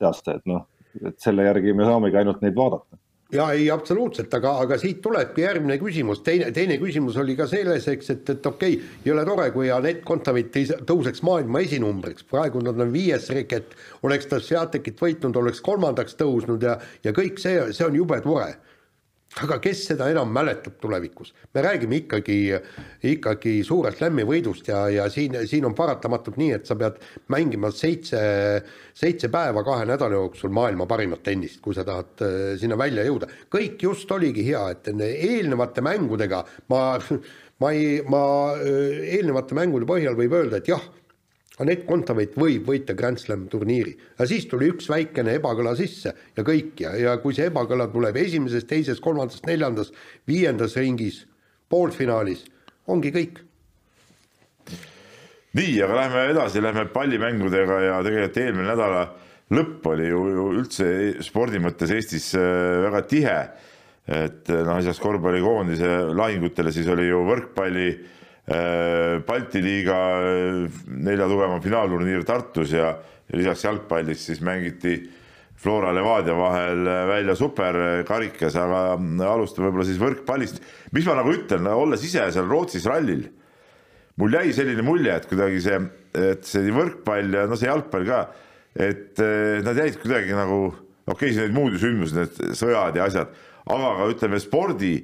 Aasta, et noh, et selle järgi me saamegi ainult neid vaadata. Ja ei, absoluutselt, aga, aga siit tulebki järgmine küsimus, teine, teine küsimus oli ka selles, eks, et, et okei okay,, ei ole tore, kui Anett Kontaveit tõuseks maailma esinumbriks, praegu nad on viies reket, oleks ta Sviatekit võitnud, oleks kolmandaks tõusnud ja, ja kõik see, see on jube tore aga kes seda enam mäletab tulevikus, me räägime ikkagi, ikkagi suurest lämmivõidust ja, ja siin, siin on paratamatult nii, et sa pead mängima seitse, seitse päeva kahe nädala jooksul maailma parimat tennist, kui sa tahad äh, sinna välja jõuda. kõik just oligi hea, et eelnevate mängudega ma, ma ei, ma äh, eelnevate mängude põhjal võib öelda, et jah Anett Kontaveit võib võita Grand Slam turniiri, aga siis tuli üks väikene ebakõla sisse ja kõik ja, ja kui see ebakõla tuleb esimeses, teises, kolmandas, neljandas, viiendas ringis, poolfinaalis, ongi kõik. nii, aga lähme edasi, lähme pallimängudega ja tegelikult eelmine nädala lõpp oli ju, ju üldse spordi mõttes Eestis äh, väga tihe. et noh, lisaks korvpallikoondise lahingutele siis oli ju võrkpalli Äh, Balti liiga äh, nelja tugevama finaalturniir Tartus ja lisaks jalgpallis siis mängiti Flora Levadia vahel äh, välja superkarikas, aga alustame võib-olla siis võrkpallist. mis ma nagu ütlen, olles ise seal Rootsis rallil, mul jäi selline mulje, et kuidagi see, et see võrkpall ja no see jalgpall ka, et nad jäid kuidagi nagu, okei okay,, siin olid muud ju sündmused, need sõjad ja asjad, aga ka ütleme spordi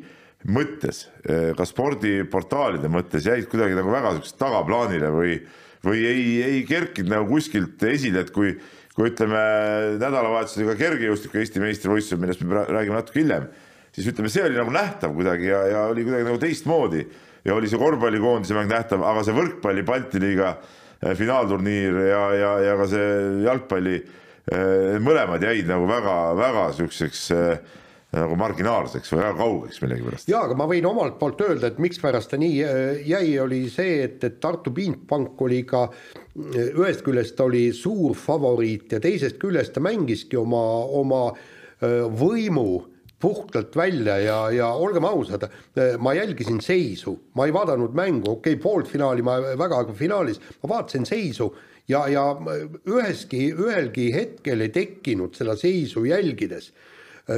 mõttes, eh, ka spordiportaalide mõttes jäid kuidagi nagu väga siuksed tagaplaanile või, või ei, ei kerkinud nagu kuskilt esile, et kui, kui ütleme nädalavahetusel ka kergejõustiku Eesti meistrivõistlused, millest me räägime natuke hiljem, siis ütleme, see oli nagu nähtav kuidagi ja, ja oli kuidagi nagu teistmoodi. Ja oli see korvpallikoondise mäng nähtav, aga see võrkpalli Balti liiga eh, finaalturniir ja, ja, ja ka see jalgpalli, eh, mõlemad jäid nagu väga-väga siukseks äh, nagu marginaalseks või väga kaugeks millegipärast. jaa, aga ma võin omalt poolt öelda, et mikspärast ta nii äh, jäi, oli see, et, et Tartu Bindpank oli ka äh, ühest küljest oli suur favoriit ja teisest küljest ta mängiski oma, oma äh, võimu puhtalt välja ja, ja olgem ausad, ma jälgisin seisu, ma ei vaadanud mängu, okei okay,, poolfinaali ma väga, aga finaalis. Ma vaatasin seisu ja, ja üheski, ühelgi hetkel ei tekkinud seda seisu jälgides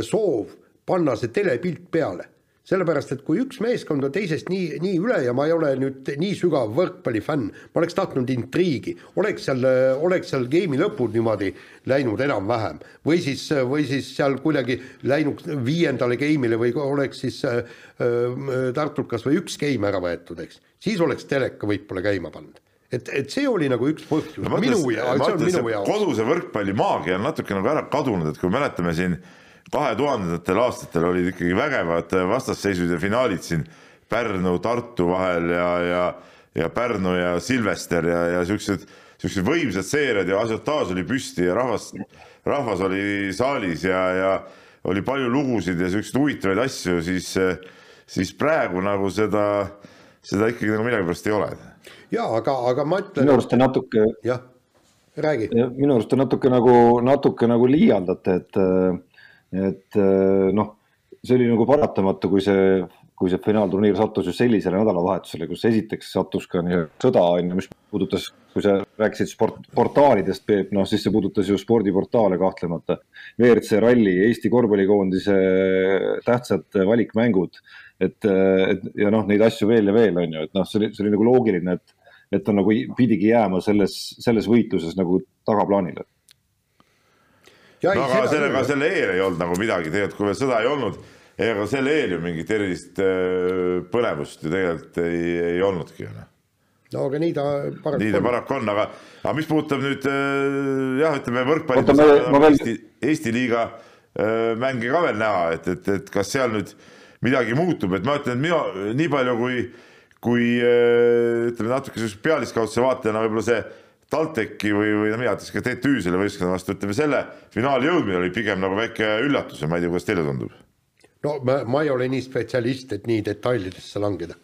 soov panna see telepilt peale. sellepärast, et kui üks meeskond on teisest nii, nii üle ja ma ei ole nüüd nii sügav võrkpallifänn, ma oleks tahtnud intriigi, oleks seal, oleks seal geimi lõpud niimoodi läinud enam-vähem. Või siis, või siis seal kuidagi läinud viiendale geimile või oleks siis äh, äh Tartult kas või üks geim ära võetud, eks, siis oleks teleka võib-olla käima pannud. Et, et see oli nagu üks põhjus. No,. koduse võrkpalli maagia on natuke nagu ära kadunud, et kui mäletame siin kahe tuhandendatel aastatel olid ikkagi vägevad vastasseisud ja finaalid siin Pärnu, Tartu vahel ja, ja, ja Pärnu ja Silvester ja, ja siuksed, siuksed võimsad seeriad ja asiotaaž oli püsti ja rahvas, rahvas oli saalis ja, ja oli palju lugusid ja siukseid huvitavaid asju, siis, siis praegu nagu seda, seda ikkagi nagu millegipärast ei ole. ja aga, aga ma ütlen. minu arust te natuke. jah, räägi. minu arust te natuke nagu, natuke nagu liialdate, et et äh, noh, see oli nagu paratamatu, kui see, kui see finaalturniir sattus just sellisele nädalavahetusele, kus esiteks sattus ka nii-öelda sõda on ju, mis puudutas, kui sa rääkisid sport, portaalidest, Peep, noh siis see puudutas ju spordiportaale kahtlemata. WRC ralli, Eesti korvpallikoondise tähtsad valikmängud, et, et ja noh, neid asju veel ja veel on ju, et noh, see oli, see oli nagu loogiline, et, et ta nagu pidigi jääma selles, selles võitluses nagu tagaplaanile no aga sellega, selle eel ei olnud nagu midagi. Tegelikult, kui veel sõda ei olnud, ega selle eel ju mingit erilist äh, põnevust ju tegelikult ei, ei olnudki ju noh. no aga nii ta paraku nii ta paraku on, aga, aga mis puudutab nüüd äh, jah, ütleme võrkpallis veel... Eesti, Eesti liiga äh, mänge ka veel näha, et, et, et kas seal nüüd midagi muutub, et ma ütlen, et mina nii palju kui, kui ütleme natuke sellise pealiskaudse vaatajana võib-olla see TalTechi või, või noh, mina ütleks ka TTÜ selle võistkonna vastu, ütleme selle finaali jõudmine oli pigem nagu väike üllatus ja ma ei tea, kuidas teile tundub? no ma, ma ei ole nii spetsialist, et nii detailidesse langeda.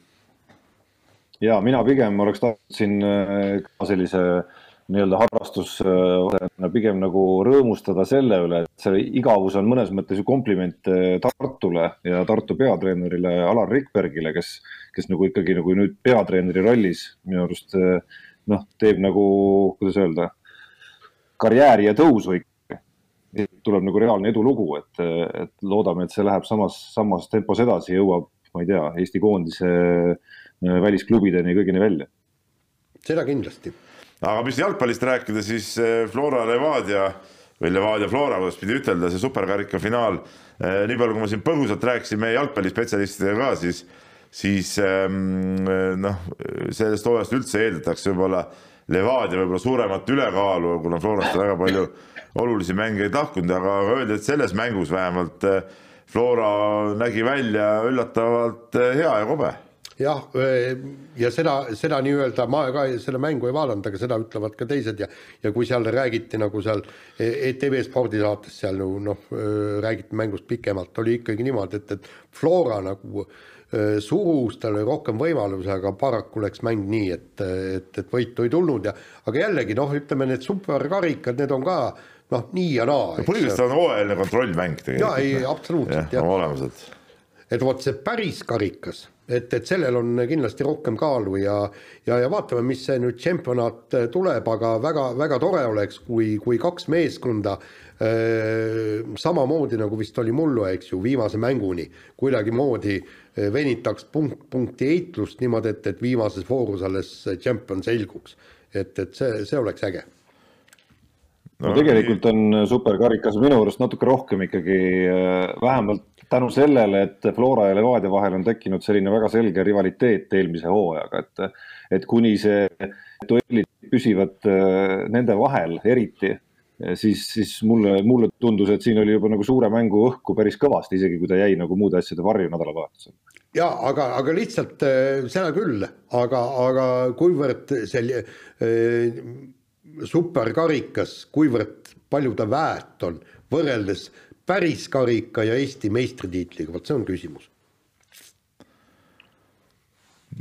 ja mina pigem oleks tahtnud siin äh, ka sellise nii-öelda harrastus pigem nagu rõõmustada selle üle, et see igavus on mõnes mõttes ju kompliment äh, Tartule ja Tartu peatreenerile Alar Rikbergile, kes, kes nagu ikkagi nagu nüüd peatreeneri rollis minu arust äh, noh, teeb nagu, kuidas öelda, karjääri ja tõusu ikkagi. tuleb nagu reaalne edulugu, et, et loodame, et see läheb samas, samas tempos edasi, jõuab, ma ei tea, Eesti koondise äh, välisklubideni kõigini välja. seda kindlasti. aga mis jalgpallist rääkida, siis äh, Flora Levadia või Levadia Flora, kuidas pidi ütelda, see superkarika finaal. Äh, nii palju, kui ma siin põgusalt rääkisin meie jalgpallispetsialistidega ka, siis siis ähm, noh, sellest hooajast üldse eeldatakse võib-olla Levadia võib-olla suuremat ülekaalu, kuna Florast väga palju olulisi mängijaid lahkunud, aga öeldi, et selles mängus vähemalt äh, Flora nägi välja üllatavalt äh, hea ja kobe. Jah, äh, ja seda, seda nii-öelda ma ka seda mängu ei vaadanud, aga seda ütlevad ka teised ja ja kui seal räägiti nagu seal ETV spordisaates seal noh, räägiti mängust pikemalt, oli ikkagi niimoodi, et, et Flora nagu Äh, surus, tal oli rohkem võimalusi, aga paraku läks mäng nii, et, et, et võitu ei tulnud ja aga jällegi noh, ütleme need superkarikad, need on ka noh, nii ja naa. põhiliselt on hooajaline kontrollmäng tegelikult. jaa, ei absoluutselt jah. oma olemuselt. et vot see päris karikas, et, et sellel on kindlasti rohkem kaalu ja ja, ja vaatame, mis see nüüd tšempionaat tuleb, aga väga-väga tore oleks, kui, kui kaks meeskonda äh, samamoodi nagu vist oli mullu, eks ju, viimase mänguni kuidagimoodi äh, venitaks punkt punkti heitlust niimoodi, et, et viimases voorus alles tšempion selguks. et, et see, see oleks äge. no tegelikult on superkarikas minu arust natuke rohkem ikkagi äh, vähemalt tänu sellele, et Flora ja Levadia vahel on tekkinud selline väga selge rivaliteet eelmise hooajaga, et, et kuni see duellid püsivad äh, nende vahel eriti siis, siis mulle, mulle tundus, et siin oli juba nagu suure mängu õhku päris kõvasti, isegi kui ta jäi nagu muude asjade varju nädalavahetusel. ja aga, aga lihtsalt äh, seda küll, aga, aga kuivõrd see äh, superkarikas, kuivõrd palju ta väärt on võrreldes päris karika ja Eesti meistritiitliga, vot see on küsimus.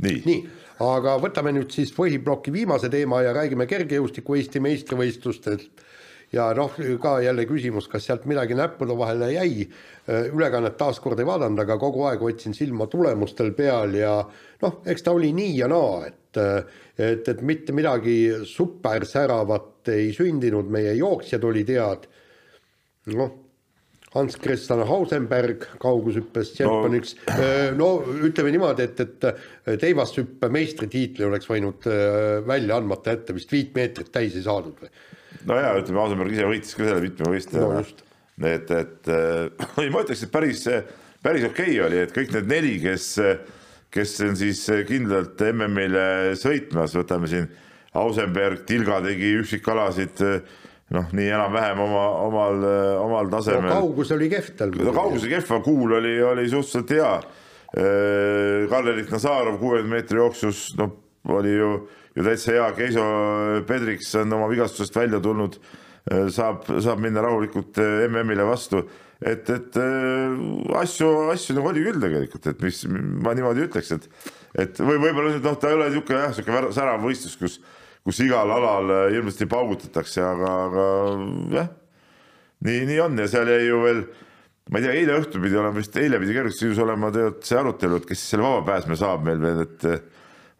nii, nii, aga võtame nüüd siis põhibloki viimase teema ja räägime kergejõustiku Eesti meistrivõistlustelt ja noh, ka jälle küsimus, kas sealt midagi näppude vahele jäi, ülekannet taaskord ei vaadanud, aga kogu aeg hoidsin silma tulemustel peal ja noh, eks ta oli nii ja naa, et et, et mitte midagi supersäravat ei sündinud, meie jooksjad olid head, noh, Hans Christian Hausenberg kaugushüppes tšempioniks no. no ütleme niimoodi, et, et teivashüppe meistritiitli oleks võinud välja andmata jätta, vist viit meetrit täis ei saadud või no ja ütleme, Aasenberg ise võitis ka selle mitmevõistlejana no,. et, et äh, ma ütleks, et päris, päris okei okay oli, et kõik need neli, kes, kes on siis kindlalt MM-ile sõitmas, võtame siin Ausenberg, Tilga tegi üksikalasid noh, nii enam-vähem oma, omal, omal tasemel no,. kaugus oli kehv tal. no kaugus oli kehv, aga kuul oli, oli suhteliselt hea. Karl-Erik Nazarov kuuekümne meetri jooksus, noh, oli ju, ju täitsa hea, Keiso Pedriks on oma vigastusest välja tulnud, saab, saab minna rahulikult MM-ile vastu. Et, et asju, asju nagu oli küll tegelikult, et mis ma niimoodi ütleks, et, et või võib-olla nüüd noh, ta ei ole niisugune jah, niisugune särav võistlus, kus kus igal alal äh, hirmsasti paugutatakse, aga, aga jah, nii, nii on. Ja seal jäi ju veel, ma ei tea, eile õhtul pidi olema vist, eile pidi kergesti olema tegelikult see arutelu, et kes selle vabapääsme saab meil veel, et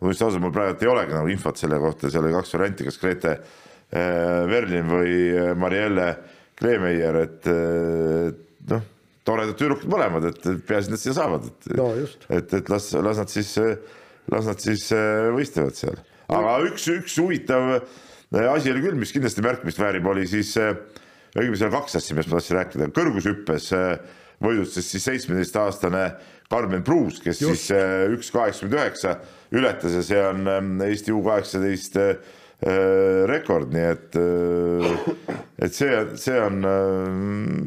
äh, ma just ausalt, mul praegu ei olegi nagu infot selle kohta, seal oli kaks varianti, kas Grete äh, Verlin või Marielle Kleemeier, et noh, toredad tüdrukud mõlemad, et peaasi, et nad siia saavad, et no, et, et las, las nad siis, las nad siis võistlevad seal. Aga üks, üks huvitav äh, asi oli küll, mis kindlasti märkimist väärib, oli siis äh, õigemini seal kaks asja, millest ma tahtsin rääkida, kõrgushüppes äh, võidustas siis seitsmeteistaastane Karmen Pruus, kes Just. siis üks kaheksakümmend üheksa ületas ja see on ähm, Eesti U kaheksateist rekord, nii et, et see, see on,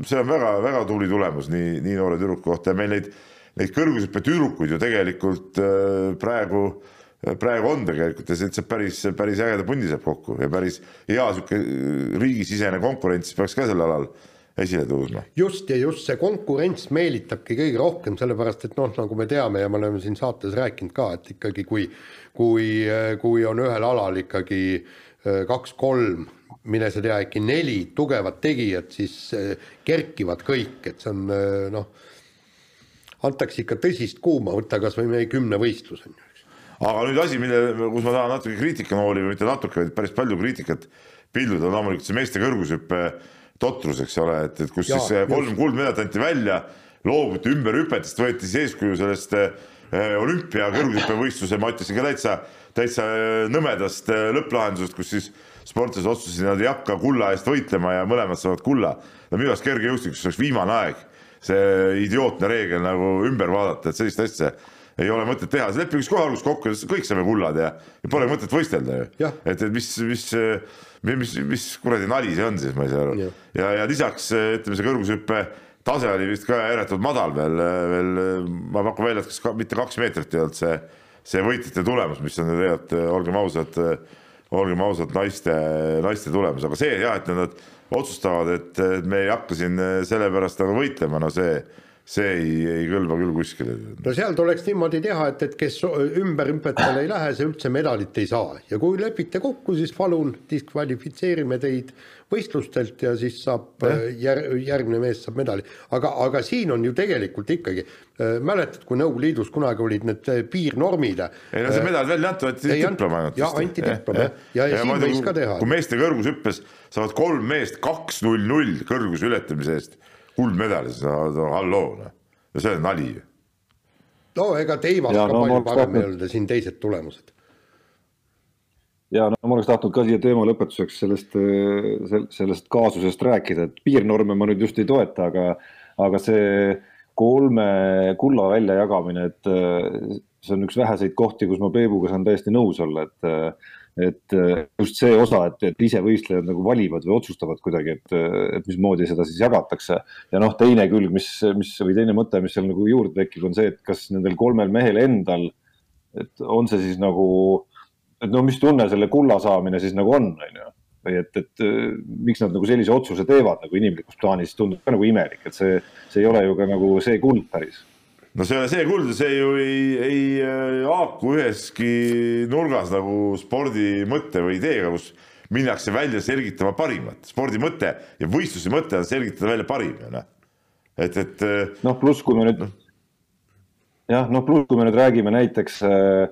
see on väga-väga tubli tulemus nii, nii noore tüdruku kohta. Ja meil neid, neid kõrgushüppe tüdrukuid ju tegelikult praegu äh, praegu on tegelikult ja see saab päris, päris ägeda pundi saab kokku ja päris hea sihuke äh, riigisisene konkurents peaks ka sel alal esile tõusma. just ja just see konkurents meelitabki kõige rohkem, sellepärast et noh, nagu me teame ja me oleme siin saates rääkinud ka, et ikkagi kui, kui, kui on ühel alal ikkagi äh, kaks-kolm, mine sa tea, äkki neli tugevat tegijat, siis äh, kerkivad kõik, et see on noh, antakse ikka tõsist kuuma, võtta kas või meie kümnevõistlus on ju aga nüüd asi, mille, kus ma tahan natuke kriitikanooli või mitte natuke, vaid päris palju kriitikat pilduda, loomulikult see meeste kõrgushüppe totrus, eks ole, et, et kus ja, siis kolm kuldmedalit anti välja, loobuti ümberhüpetest, võeti siis eeskuju sellest eh, olümpia kõrgushüppevõistluse, ma ütlesin ka täitsa, täitsa eh, nõmedast eh, lõpplahendusest, kus siis sportlased otsustasid, nad ei hakka kulla eest võitlema ja mõlemad saavad kulla. no minu arust kergejõustikus oleks viimane aeg see idiootne reegel nagu ümber vaadata, et sellist asja ei ole mõtet teha, lepime siis kohe alguses kokku, kõik saame kullad ja, ja pole mõtet võistelda ju. et, et mis, mis, mis, mis kuradi nali see on siis, ma ei saa aru. ja, ja lisaks ütleme, see kõrgushüppe tase oli vist ka ääretult madal veel, veel ma pakun välja, et kas ka, mitte kaks meetrit ei olnud see, see võitjate tulemus, mis on tegelikult, olgem ausad, olgem ausad, naiste, naiste tulemus, aga see jah, et nad otsustavad, et me ei hakka siin selle pärast nagu võitlema, no see see ei, ei kõlba küll kuskile. no seal tuleks niimoodi teha, et, et kes ümberhüpetele ei lähe, see üldse medalit ei saa ja kui lepite kokku, siis palun diskvalifitseerime teid võistlustelt ja siis saab äh, jär, järgmine mees saab medali. aga, aga siin on ju tegelikult ikkagi äh,, mäletad, kui Nõukogude Liidus kunagi olid need äh, piirnormid? ei no see medal välja anti, võeti diplom ainult. jah, anti diplom jah, ja, ja, ja siin võis ka teha. kui meeste kõrgushüppes saavad kolm meest kaks null null kõrguse ületamise eest kuldmedali, no halloo, noh. no see on nali ju. no ega Teivas ka no, palju parem ei olnud ja siin teised tulemused. ja no ma oleks tahtnud ka siia teema lõpetuseks sellest, sellest kaasusest rääkida, et piirnorme ma nüüd just ei toeta, aga, aga see kolme kulla väljajagamine, et see on üks väheseid kohti, kus ma Peebuga saan täiesti nõus olla, et et äh, just see osa, et, et ise võistlejad nagu valivad või otsustavad kuidagi, et, et mismoodi seda siis jagatakse. ja noh, teine külg, mis, mis või teine mõte, mis seal nagu juurde tekib, on see, et kas nendel kolmel mehel endal, et on see siis nagu, et no mis tunne selle kulla saamine siis nagu on, on ju või et, et miks nad nagu sellise otsuse teevad nagu inimlikus plaanis, tundub ka nagu imelik, et see, see ei ole ju ka nagu see kuld päris no see, see kuld, see ju ei, ei äh, haaku üheski nurgas nagu spordi mõtte või ideega, kus minnakse välja selgitama parimat. spordi mõte ja võistluse mõte on selgitada välja parim ju noh. et, et. Äh, noh, pluss kui me nüüd no., jah, noh, pluss kui me nüüd räägime näiteks äh,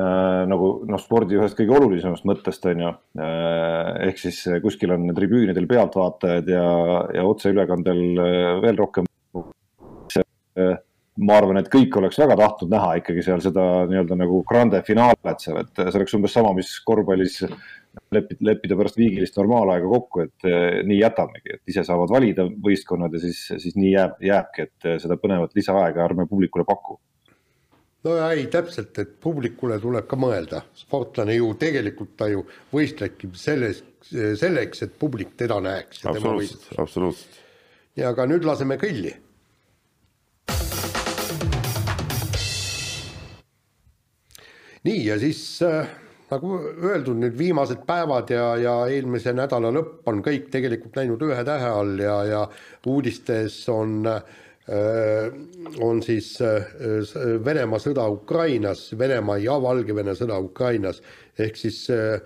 äh, nagu noh, spordi ühest kõige olulisemast mõttest on ju äh,. ehk siis kuskil on tribüünidel pealtvaatajad ja, ja otseülekandel veel rohkem äh, ma arvan, et kõik oleks väga tahtnud näha ikkagi seal seda nii-öelda nagu grande finaalet seal, et see oleks umbes sama, mis korvpallis lepida, leppida pärast viigilist normaalaega kokku, et eh, nii jätamegi, et ise saavad valida võistkonnad ja siis, siis nii jääb, jääbki, et eh, seda põnevat lisaaega ärme publikule paku no ei, täpselt, et publikule tuleb ka mõelda, sportlane ju tegelikult ta ju võistlebki selles, selleks, et publik teda näeks. absoluutselt, absoluutselt. ja aga nüüd laseme kõlli nii, ja siis äh, nagu öeldud, nüüd viimased päevad ja, ja eelmise nädala lõpp on kõik tegelikult läinud ühe tähe all ja, ja uudistes on äh, on siis äh, Venemaa sõda Ukrainas, Venemaa ja Valgevene sõda Ukrainas, ehk siis äh,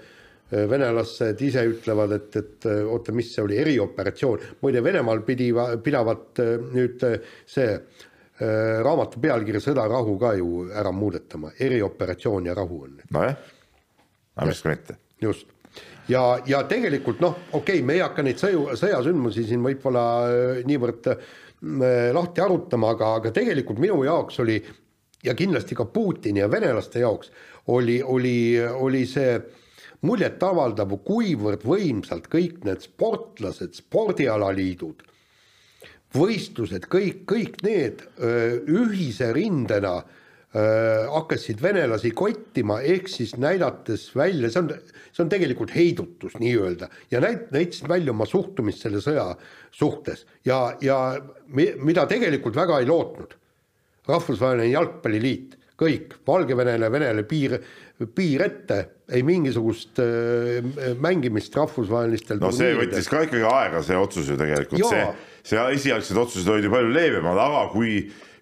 venelased ise ütlevad, et, et oota, mis see oli, erioperatsioon. muide, Venemaal pidi, pidavat nüüd see Äh, raamatu pealkiri Sõda, rahu ka ju ära muudetama, erioperatsioon ja rahu on. nojah, aga miks ka mitte. just, ja, ja tegelikult noh, okei okay,, me ei hakka neid sõju, sõjasündmusi siin võib-olla äh, niivõrd äh, lahti arutama, aga, aga tegelikult minu jaoks oli ja kindlasti ka Putini ja venelaste jaoks oli, oli, oli see muljetavaldav, kuivõrd võimsalt kõik need sportlased, spordialaliidud võistlused, kõik, kõik need ühise rindena hakkasid venelasi kottima, ehk siis näidates välja, see on, see on tegelikult heidutus nii-öelda ja näit-, näitasid välja oma suhtumist selle sõja suhtes ja, ja mida tegelikult väga ei lootnud. rahvusvaheline jalgpalliliit, kõik, Valgevenele, Venele piir, piir ette, ei mingisugust äh, mängimist rahvusvahelistel no see võttis ka ikkagi aega, see otsus ju tegelikult, see see esialgsed otsused olid ju palju leebemad, aga kui,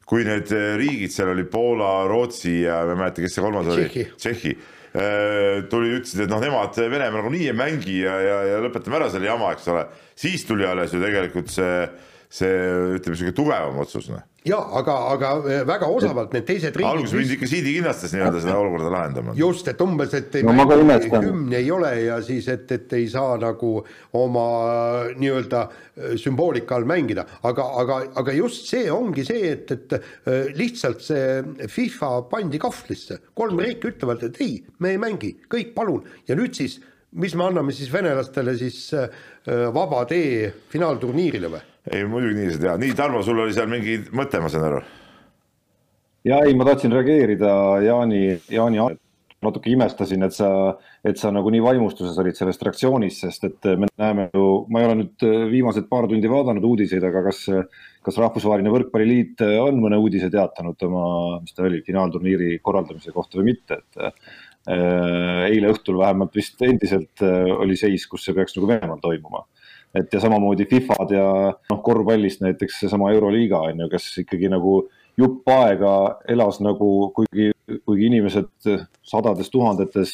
kui need eh, riigid, seal oli Poola, Rootsi ja ma ei mäleta, kes see kolmas oli, Tšehhi. Eh, tuli, ütlesid, et noh, nemad Venemaa nagunii ei mängi ja, ja, ja lõpetame ära selle jama, eks ole. siis tuli alles ju tegelikult see, see ütleme, niisugune tugevam otsus, noh. Jaa, aga, aga eh, väga osavalt need teised riigid alguses mindi ikka siidikinnastes nii-öelda seda olukorda lahendama. just, et umbes, et ei no, hümni ei ole ja siis, et, et ei saa nagu oma nii-öelda eh, sümboolika all mängida, aga, aga, aga just see ongi see, et, et eh, lihtsalt see FIFA pandi kahvlisse, kolm riiki ütlevad, et ei, me ei mängi, kõik palun, ja nüüd siis mis me anname siis venelastele siis vaba tee finaalturniirile või? Ei muidugi nii ei saa teha, nii Tarmo, sul oli seal mingi mõte, ma saan aru? ja ei, ma tahtsin reageerida Jaani, Jaani natuke imestasin, et sa, et sa nagu nii vaimustuses olid sellest reaktsioonist, sest et me näeme ju, ma ei ole nüüd viimased paar tundi vaadanud uudiseid, aga kas, kas Rahvusvaheline Võrkpalliliit on mõne uudise teatanud oma, mis ta oli, finaalturniiri korraldamise kohta või mitte, et äh, eile õhtul vähemalt vist endiselt äh, oli seis, kus see peaks nagu Venemaal toimuma et ja samamoodi Fifad ja noh, korvpallist näiteks seesama Euroliiga on ju, kes ikkagi nagu jupp aega elas nagu, kuigi, kuigi inimesed sadades tuhandetes,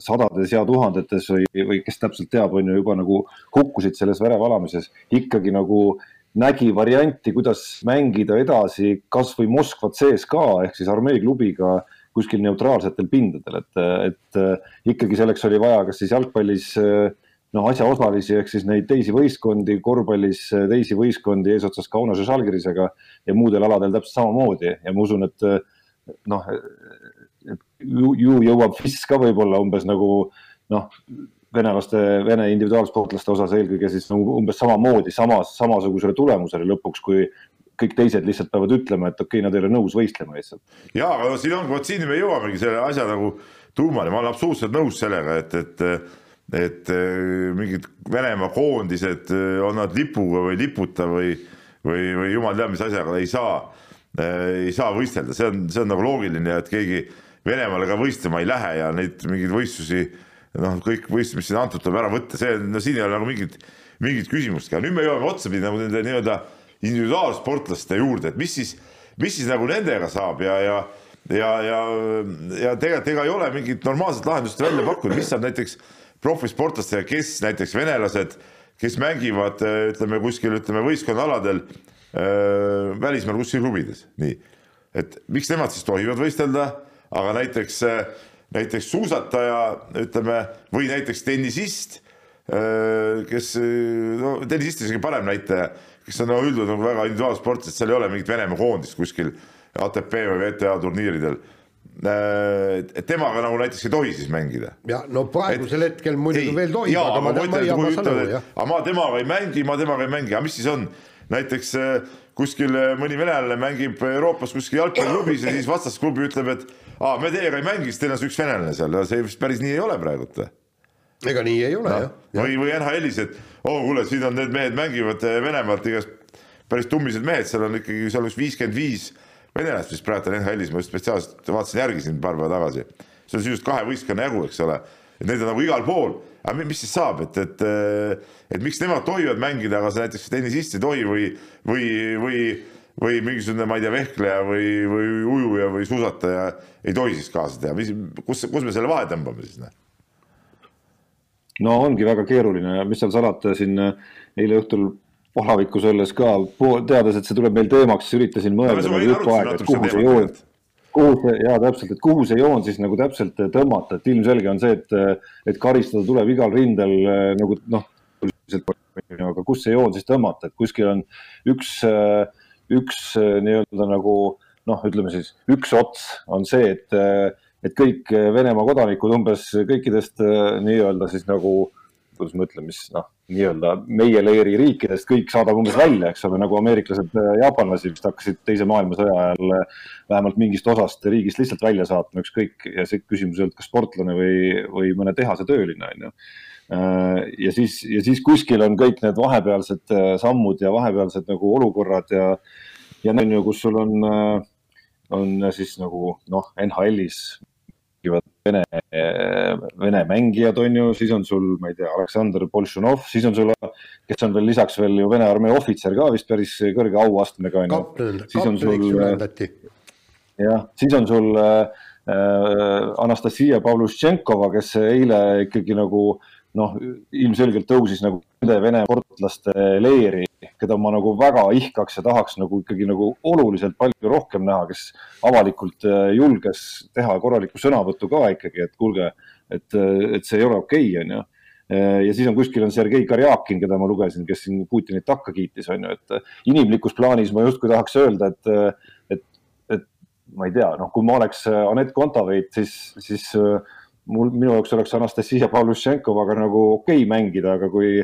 sadades ja tuhandetes või, või kes täpselt teab, on ju juba nagu hukkusid selles verevalamises, ikkagi nagu nägi varianti, kuidas mängida edasi kasvõi Moskva CSKA ehk siis armee klubiga kuskil neutraalsetel pindadel, et, et ikkagi selleks oli vaja, kas siis jalgpallis äh, noh, asjaosalisi ehk siis neid teisi võistkondi, korvpallis teisi võistkondi eesotsas Kaunase Žalgirisega ja muudel aladel täpselt samamoodi ja ma usun, et noh, ju, ju jõuab FIS ka võib-olla umbes nagu noh, venelaste, vene individuaalsportlaste osas eelkõige siis nagu umbes samamoodi, samas, samasugusele tulemusele lõpuks, kui kõik teised lihtsalt peavad ütlema, et okei okay,, nad ei ole nõus võistlema lihtsalt. ja, aga siin on, vot siin me jõuamegi selle asja nagu tuumani, ma olen absoluutselt nõus sellega, et, et et äh, mingid Venemaa koondised, äh, on nad lipuga või liputa või, või, või jumal teab, mis asjaga ei saa, äh, ei saa võistelda, see on, see on nagu loogiline, et keegi Venemaale ka võistlema ei lähe ja neid mingeid võistlusi, noh, kõik võistlused, mis siin antud, tuleb ära võtta, see, no siin ei ole nagu mingit, mingit küsimustki, aga nüüd me jõuame otsapidi nagu nende nii-öelda individuaalsportlaste juurde, et mis siis, mis siis nagu nendega saab ja, ja ja, ja, ja tegelikult ega ei ole mingit normaalset lahendust välja pakkuda, mis saab näiteks profisportlastega, kes näiteks venelased, kes mängivad ütleme kuskil, ütleme võistkonnaaladel äh, välismaal kuskil klubides, nii. et miks nemad siis tohivad võistelda, aga näiteks, näiteks suusataja, ütleme, või näiteks tennisist äh,, kes, no tennisist isegi parem näitaja, kes on no, üldjuhul nagu väga individuaalsportlased, seal ei ole mingit Venemaa koondist kuskil ATP või WTA turniiridel Äh, temaga nagu näiteks ei tohi siis mängida. ja no praegusel et, hetkel muidugi veel tohib, aga ma, ma, ma saan aru, jah. aga ma temaga ei mängi, ma temaga ei mängi, aga mis siis on, näiteks kuskil mõni venelane mängib Euroopas kuskil jalgpalliklubis ja siis vastasklubi ütleb, et aa, me teiega ei mängi, sest teil on see üks venelane seal see vist päris nii ei ole praegult. ega nii ei ole no. jah ja.. või, või NHL-is, et oo oh, kuule, siin on need mehed mängivad Venemaalt igast päris tummised mehed, seal on ikkagi, seal üks viiskümmend viis venelast vist praegu on NHL-is, ma just spetsiaalselt vaatasin järgi siin paar päeva tagasi. see on sisuliselt kahe võistkonna jagu, eks ole, et neid on nagu igal pool aga mis siis saab, et, et, et miks nemad tohivad mängida, aga sa näiteks tennisist ei tohi või, või, või, või mingisugune, ma ei tea, vehkleja või, või ujuja või suusataja ei tohi siis kaasa teha, mis, kus, kus me selle vahe tõmbame siis? Noh? no ongi väga keeruline mis seal salata, siin eile õhtul palavikus olles ka, teades, et see tuleb meil teemaks, siis üritasin mõelda no, jupp aega, et kuhu see joon, kuhu see ja täpselt, et kuhu see joon siis nagu täpselt tõmmata, et ilmselge on see, et, et karistada tuleb igal rindel nagu noh, aga kus see joon siis tõmmata, et kuskil on üks, üks nii-öelda nagu noh, ütleme siis üks ots on see, et, et kõik Venemaa kodanikud umbes kõikidest nii-öelda siis nagu kuidas ma ütlen, mis noh, nii-öelda meie leeri riikidest kõik saadab umbes välja, eks ole, nagu ameeriklased äh, jaapanlasi vist hakkasid teise maailmasõja ajal äh, vähemalt mingist osast riigist lihtsalt välja saatma, ükskõik ja see küsimus ei olnud kas sportlane või, või mõne tehase tööline, on ju. Äh, ja siis, ja siis kuskil on kõik need vahepealsed sammud ja vahepealsed nagu olukorrad ja, ja on ju, kus sul on, on siis nagu noh, NHL-is mängivad Vene, Vene mängijad, on ju, siis on sul, ma ei tea, Aleksandr Boltšanov, siis on sul, kes on veel lisaks veel ju Vene armee ohvitser ka vist päris kõrge auastmega, on ju. siis on sul, jah, siis on sul äh, Anastasia Pavluštšenkova, kes eile ikkagi nagu noh, ilmselgelt tõusis nagu nende Vene sportlaste leeri keda ma nagu väga ihkaks ja tahaks nagu ikkagi nagu oluliselt palju rohkem näha, kes avalikult äh, julges teha korraliku sõnavõttu ka ikkagi, et kuulge, et, äh, et see ei ole okei okay,, onju äh, ja siis on kuskil on Sergei Karjakin, keda ma lugesin, kes siin Putinit takka kiitis, on ju, et inimlikus plaanis ma justkui tahaks öelda, et, et, et ma ei tea, noh, kui ma oleks Anett Kontaveit, siis, siis mul, minu jaoks oleks Anastasia Pavlušenkovaga nagu okei okay mängida, aga kui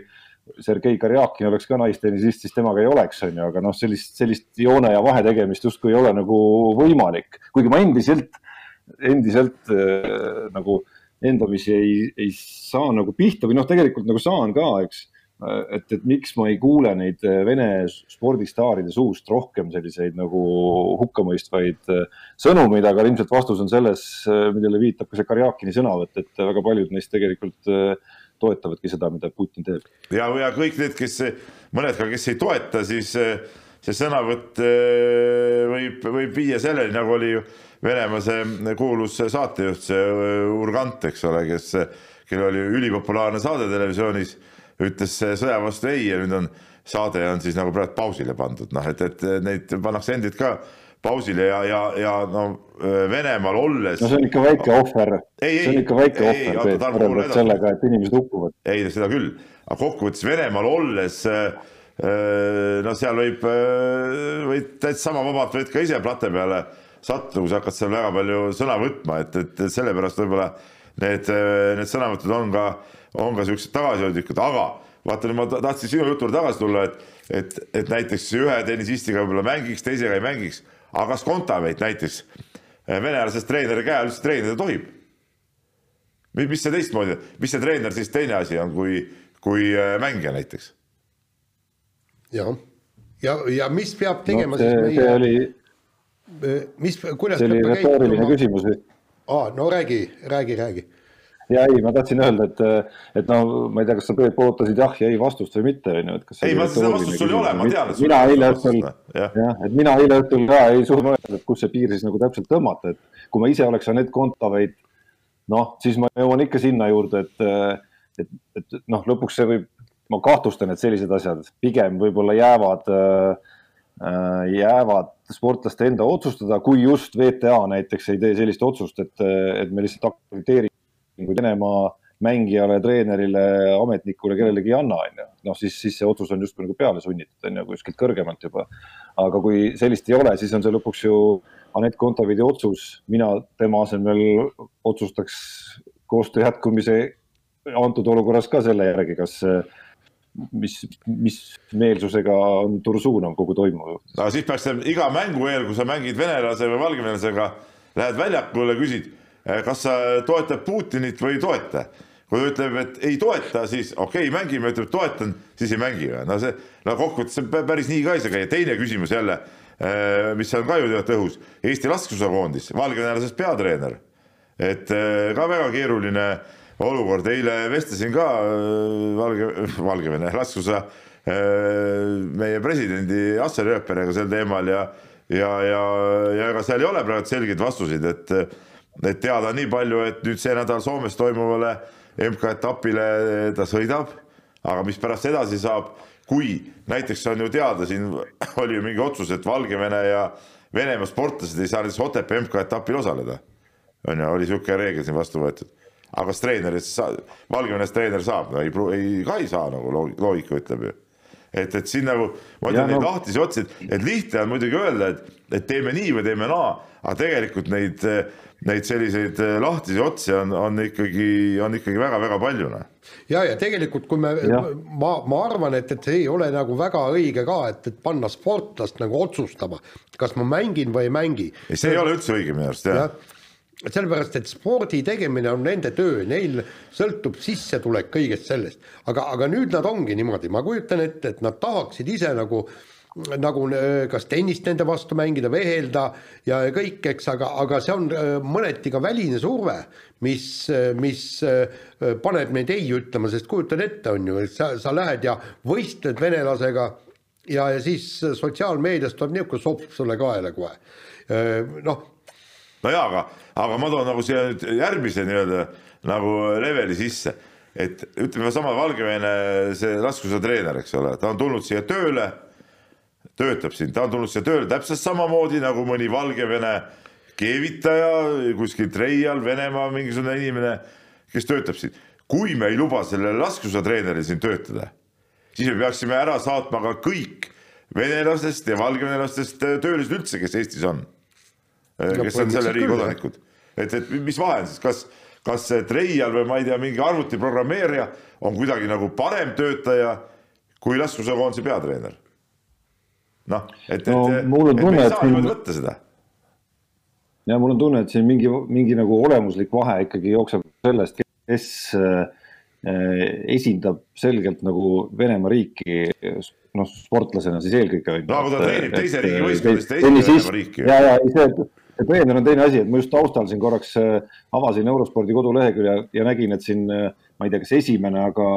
Sergei Karjakin oleks ka naistennisist, siis temaga ei oleks, on ju, aga noh, sellist, sellist joone ja vahe tegemist justkui ei ole nagu võimalik, kuigi ma endiselt, endiselt äh, nagu endamisi ei, ei saa nagu pihta või noh, tegelikult nagu saan ka, eks. Et, et miks ma ei kuule neid Vene spordistaaride suust rohkem selliseid nagu hukkamõistvaid äh, sõnumeid, aga ilmselt vastus on selles, äh, millele viitab ka see Karjakini sõnavõtt, et väga paljud neist tegelikult äh, toetavadki seda, mida Putin teeb. ja, ja kõik need, kes, mõned ka, kes ei toeta, siis see sõnavõtt võib, võib viia selleni, nagu oli ju Venemaa see kuulus saatejuht, see Urgant, eks ole, kes, kellel oli ülipopulaarne saade televisioonis, ütles sõja vastu ei ja nüüd on saade on siis nagu praegu pausile pandud, noh, et, et neid pannakse endid ka pausile ja, ja, ja no Venemaal olles. no see on ikka väike ohver, see on ikka väike ei, ohver võrreldes sellega, et inimesed hukkuvad. ei, seda küll, aga kokkuvõttes Venemaal olles no seal võib, võid täitsa sama vabalt võid ka ise plate peale sattuda, kui sa hakkad seal väga palju sõna võtma, et, et sellepärast võib-olla need, need sõnavõtud on ka, on ka siuksed tagasihoidlikud, aga vaata nüüd ma tahtsin sinu jutule tagasi tulla, et, et, et näiteks ühe tennisistiga võib-olla mängiks, teisega ei mängiks aga kas Kontaveit näiteks eh, venelasest treeneri käe all üldse treenida tohib? mis see teistmoodi, mis see treener siis teine asi on, kui, kui eh, mängija näiteks? jah, ja, ja mis peab tegema no, see, siis meie. see oli. Eh, mis, kuidas. see oli retooriline küsimus. aa, no räägi, räägi, räägi ja ei, ma tahtsin öelda, et, et no ma ei tea, kas sa Peep ootasid jah ja ei vastust või mitte, on ju, et kas. ei, ma seda vastust sul ei ole, ma tean, mina eile õhtul, jah, et mina eile õhtul ka ei suutnud öelda, et kus see piir siis nagu täpselt tõmmata, et kui ma ise oleks Anett Kontaveit, noh, siis ma jõuan ikka sinna juurde, et, et, et noh, lõpuks see võib, ma kahtlustan, et sellised asjad pigem võib-olla jäävad äh, jäävad sportlaste enda otsustada, kui just VTA näiteks ei tee sellist otsust, et, et me lihtsalt akrediteerime kui Venemaa mängijale, treenerile, ametnikule, kellelegi ei anna, on ju. noh, siis, siis see otsus on justkui nagu peale sunnitud, on ju, kuskilt kõrgemalt juba. aga kui sellist ei ole, siis on see lõpuks ju Anett Kontavidi otsus, mina tema asemel otsustaks koostöö jätkumise antud olukorras ka selle järgi, kas, mis, mis meelsusega on Tursuunov kogu suhtes. no siis peaks iga mängu eel, kui sa mängid venelase või valgevenelasega, lähed väljakule, küsid, kas sa toetad Putinit või ei toeta. kui ta ütleb, et ei toeta, siis okei okay,, mängime, ütleb toetan, siis ei mängi. no see, no kokkuvõttes päris nii ka ei saa käia. teine küsimus jälle, eh, mis on ka ju tead õhus, Eesti laskesuusakoondis, valgevenelasest peatreener. et eh, ka väga keeruline olukord, eile vestlesin ka Valge, Valgevene laskusa äh, meie presidendi Assar Rööperiga sel teemal ja ja, ja, ja ega seal ei ole praegu selgeid vastuseid, et et teada on nii palju, et nüüd see nädal Soomes toimuvale MK-etapile ta sõidab, aga mis pärast edasi saab, kui näiteks on ju teada, siin oli ju mingi otsus, et Valgevene ja Venemaa sportlased ei saa näiteks Otepää MK-etapil osaleda. on ju, oli niisugune reegel siin vastu võetud aga kas treenerist sa-, Valgevenes treener saab, no ei, ei, ka ei saa nagu loogika ütleb ju. Et, et siin nagu, ma ütlen neid no. lahtisi otsi, et, et lihtne on muidugi öelda, et, et teeme nii või teeme naa, aga tegelikult neid, neid selliseid lahtisi otsi on, on ikkagi, on ikkagi väga-väga palju, noh ja, ja tegelikult, kui me, ma, ma arvan, et, et see ei ole nagu väga õige ka, et, et panna sportlast nagu otsustama, kas ma mängin või ei mängi. ei, see ei ole üldse õige minu arust, jah ja sellepärast, et spordi tegemine on nende töö, neil sõltub sissetulek kõigest sellest. aga, aga nüüd nad ongi niimoodi, ma kujutan ette, et nad tahaksid ise nagu nagu äh, kas tennist nende vastu mängida, vehelda ja kõik, eks, aga, aga see on äh, mõneti ka väline surve, mis, äh, mis paneb neid ei ütlema, sest kujutad ette, on ju, et sa, sa lähed ja võistled venelasega ja, ja siis sotsiaalmeedias tuleb niisugune sopp sulle kaela kohe. noh, no jaa, aga, aga ma toon nagu siia nüüd järgmise nii-öelda nagu leveli sisse, et ütleme sama Valgevene see laskusuusatreener, eks ole, ta on tulnud siia tööle, töötab siin, ta on tulnud siia tööle täpselt samamoodi nagu mõni Valgevene keevitaja kuskil Treial, Venemaa mingisugune inimene, kes töötab siin. kui me ei luba sellele laskesuusatreeneril siin töötada, siis me peaksime ära saatma ka kõik venelastest ja valgevenelastest töölised üldse, kes Eestis on kes on selle riigi kodanikud. et, et mis vahe on siis, kas, kas treial või ma ei tea, mingi arvutiprogrammeerija on kuidagi nagu parem töötaja kui laskesuusakoondise peatreener? noh, et, et no,, et, et me ei saa niimoodi võtta seda. ja mul on tunne, et siin mingi, mingi nagu olemuslik vahe ikkagi jookseb sellest, kes äh, esindab selgelt nagu Venemaa riiki noh, sportlasena siis eelkõige. no aga ta treenib teise riigi võistkondades, esindab Venemaa riiki. ja, ja see, et treener on teine asi, et ma just taustal siin korraks äh, avasin Eurospordi kodulehekülje ja nägin, et siin äh, ma ei tea, kas esimene, aga,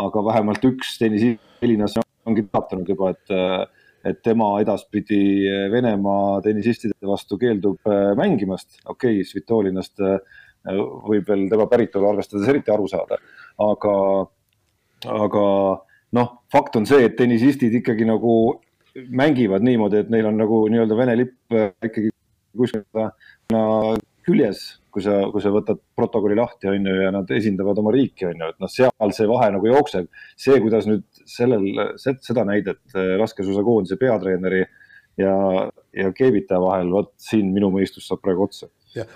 aga vähemalt üks tennisilinas ongi teatanud juba, et, äh, et tema edaspidi Venemaa tennisistide vastu keeldub mängimast. okei okay,, Svitolinast võib veel tema päritolu arvestades eriti aru saada, aga, aga noh, fakt on see, et tennisistid ikkagi nagu mängivad niimoodi, et neil on nagu nii-öelda Vene lipp ikkagi kuskil küljes, kui sa, kui sa võtad protokolli lahti, on ju, ja nad esindavad oma riiki, on ju, et noh, seal see vahe nagu jookseb. see, kuidas nüüd sellel, seda näidet äh, laskesuusakoondise peatreeneri ja, ja keevitaja vahel, vot siin minu mõistus saab praegu otsa.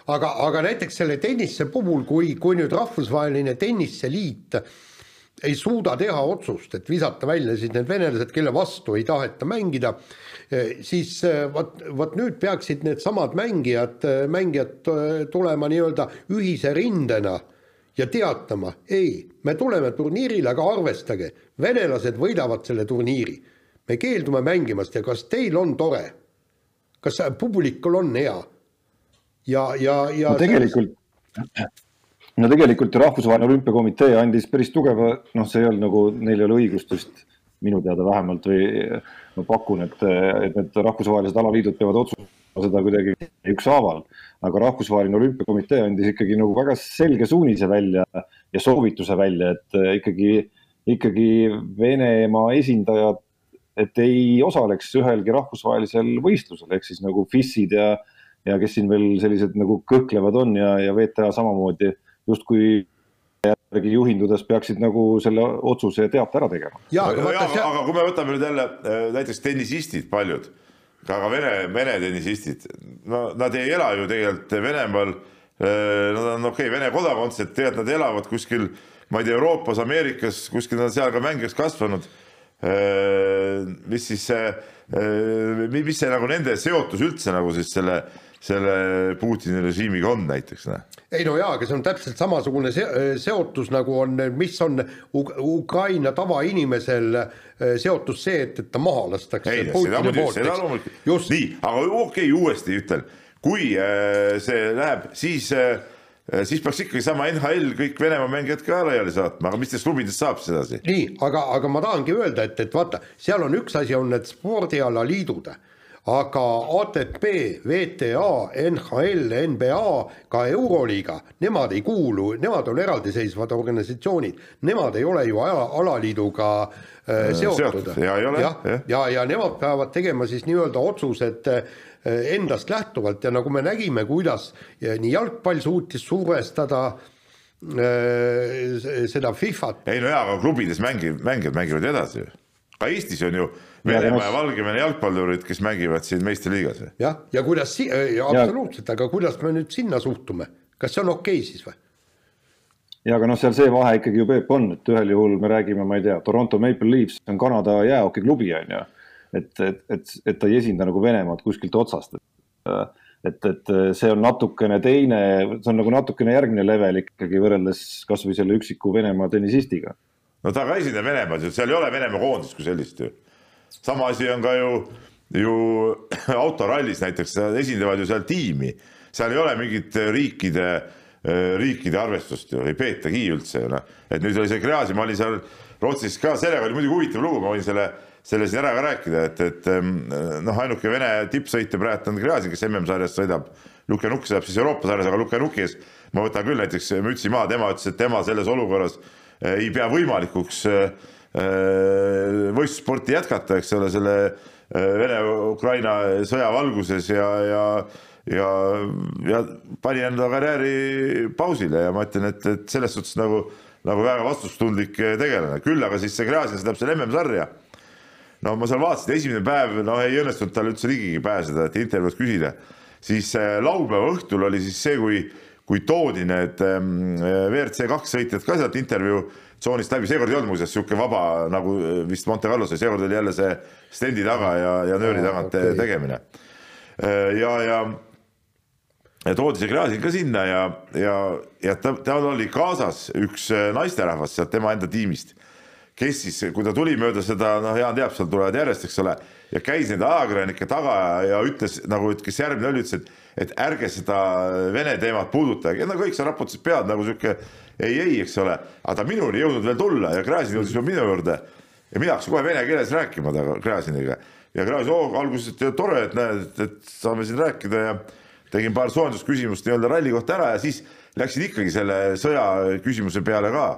aga, aga näiteks selle tennise puhul, kui, kui nüüd rahvusvaheline tenniseliit ei suuda teha otsust, et visata välja siis need venelased, kelle vastu ei taheta mängida Eh, siis eh, vot, vot nüüd peaksid needsamad mängijad, eh, mängijad tulema nii-öelda ühise rindena ja teatama, ei, me tuleme turniirile, aga arvestage, venelased võidavad selle turniiri. me keeldume mängimast ja kas teil on tore? kas publikul on hea? ja, ja, ja no tegelikult no tegelikult ju Rahvusvaheline Olümpiakomitee andis päris tugeva, noh, see ei olnud nagu, neil ei ole õigust vist minu teada vähemalt või ma pakun, et, et need rahvusvahelised alaliidud peavad otsustama seda kuidagi ükshaaval. aga Rahvusvaheline Olümpiakomitee andis ikkagi nagu väga selge suunise välja ja soovituse välja, et ikkagi, ikkagi Venemaa esindajad, et ei osaleks ühelgi rahvusvahelisel võistlusel, ehk siis nagu FIS-id ja, ja kes siin veel sellised nagu kõhklevad on ja, ja VTA samamoodi justkui järgi juhindudes peaksid nagu selle otsuse teate ära tegema. aga, aga, aga kui me võtame nüüd jälle äh, näiteks tennisistid, paljud, aga Vene, Vene tennisistid, no nad ei ela ju tegelikult Venemaal. Äh, nad on okei okay,, Vene kodakondsed, tegelikult nad elavad kuskil ma ei tea, Euroopas, Ameerikas, kuskil nad seal ka mängijaks kasvanud. mis siis see, mis see nagu nende seotus üldse nagu siis selle, selle Putini režiimiga on näiteks? ei no jaa, aga see on täpselt samasugune seotus nagu on, mis on Ukraina tavainimesel seotus see, et, et ta maha lastakse. ei, seda muidugi, seda loomulikult. nii, aga okei okay,, uuesti ütlen, kui see läheb, siis äh, Äh, siis peaks ikkagi sama NHL kõik Venemaa mängijad ka laiali saatma, aga mis nendest klubidest saab siis edasi? nii, aga, aga ma tahangi öelda, et, et vaata, seal on üks asi, on need spordialaliidud, aga ATP, VTA, NHL, NBA, ka Euroliiga, nemad ei kuulu, nemad on eraldiseisvad organisatsioonid, nemad ei ole ju ala, alaliiduga äh, seotud. ja ja, ja, ja nemad peavad tegema siis nii-öelda otsused äh, endast lähtuvalt ja nagu me nägime, kuidas nii jalgpall suutis survestada äh, seda Fifat. ei no jaa, aga klubides mängivad, mängijad mängivad edasi ju. ka Eestis on ju Venemaa ja Valgevene jalgpallurid, kes mängivad siin meistriliigas. jah, ja kuidas si-, absoluutselt, aga kuidas me nüüd sinna suhtume, kas see on okei okay siis või? ja aga noh, seal see vahe ikkagi ju Peep on, et ühel juhul me räägime, ma ei tea, Toronto Maple Leafs on Kanada jäähokiklubi on ju et, et, et, et ta ei esinda nagu Venemaad kuskilt otsast. et, et see on natukene teine, see on nagu natukene järgmine level ikkagi võrreldes kasvõi selle üksiku Venemaa tennisistiga. no ta ka esindab Venemaad ju, seal ei ole Venemaa koondist kui sellist ju. Sama asi on ka ju, ju autorallis näiteks, esindavad ju seal tiimi, seal ei ole mingit riikide riikide arvestust ju ei peetagi üldse ju noh, et nüüd oli see Gräzin, ma olin seal Rootsis ka, sellega oli muidugi huvitav lugu, ma võin selle selle siin ära ka rääkida, et, et noh, ainuke Vene tippsõitja praegu on Gräzin, kes MM-sarjas sõidab. Lukanuk sõidab siis Euroopa sarjas, aga Lukanuki ees ma võtan küll näiteks mütsi maha, tema ütles, et tema selles olukorras ei pea võimalikuks eh, võistlussporti jätkata, eks ole, selle Vene-Ukraina sõja valguses ja, ja ja, ja pani enda karjääri pausile ja ma ütlen, et, et selles suhtes nagu, nagu väga vastutustundlik tegelane, küll aga siis see Gräzin sõidab seal MM-sarja no ma seal vaatasin, esimene päev, noh, ei õnnestunud tal üldse ligigi pääseda, et intervjuud küsida. siis äh, laupäeva õhtul oli siis see, kui, kui toodi need ähm, WRC kaks sõitjad ka sealt intervjuu tsoonist läbi, seekord ei olnud muuseas niisugune vaba nagu äh, vist Monte Carlos oli, seekord oli jälle see stendi taga ja, ja nööri tagant okay. tegemine. Äh, ja, ja ja toodi see Gräzin ka sinna ja, ja, ja ta, tal oli kaasas üks naisterahvas sealt tema enda tiimist kes siis, kui ta tuli mööda seda, noh, Jaan teab, seal tulevad järjest, eks ole, ja käis nende ajakirjanike taga ja, ütles nagu, kes järgmine oli, ütles, et, et ärge seda Vene teemat puudutage, no kõik seal raputasid pead nagu sihuke ei, ei, eks ole, aga ta minuni ei jõudnud veel tulla ja Gräzin jõudis juba minu juurde. Ja mina hakkasin kohe vene keeles rääkima temaga, Gräziniga. Ja Gräzin, oo, alguses, et tore, et näed, et saame siin rääkida. Ja tegin paar soojendusküsimust nii-öelda ralli kohta ära ja siis läksin ikkagi selle sõja küsimuse peale ka.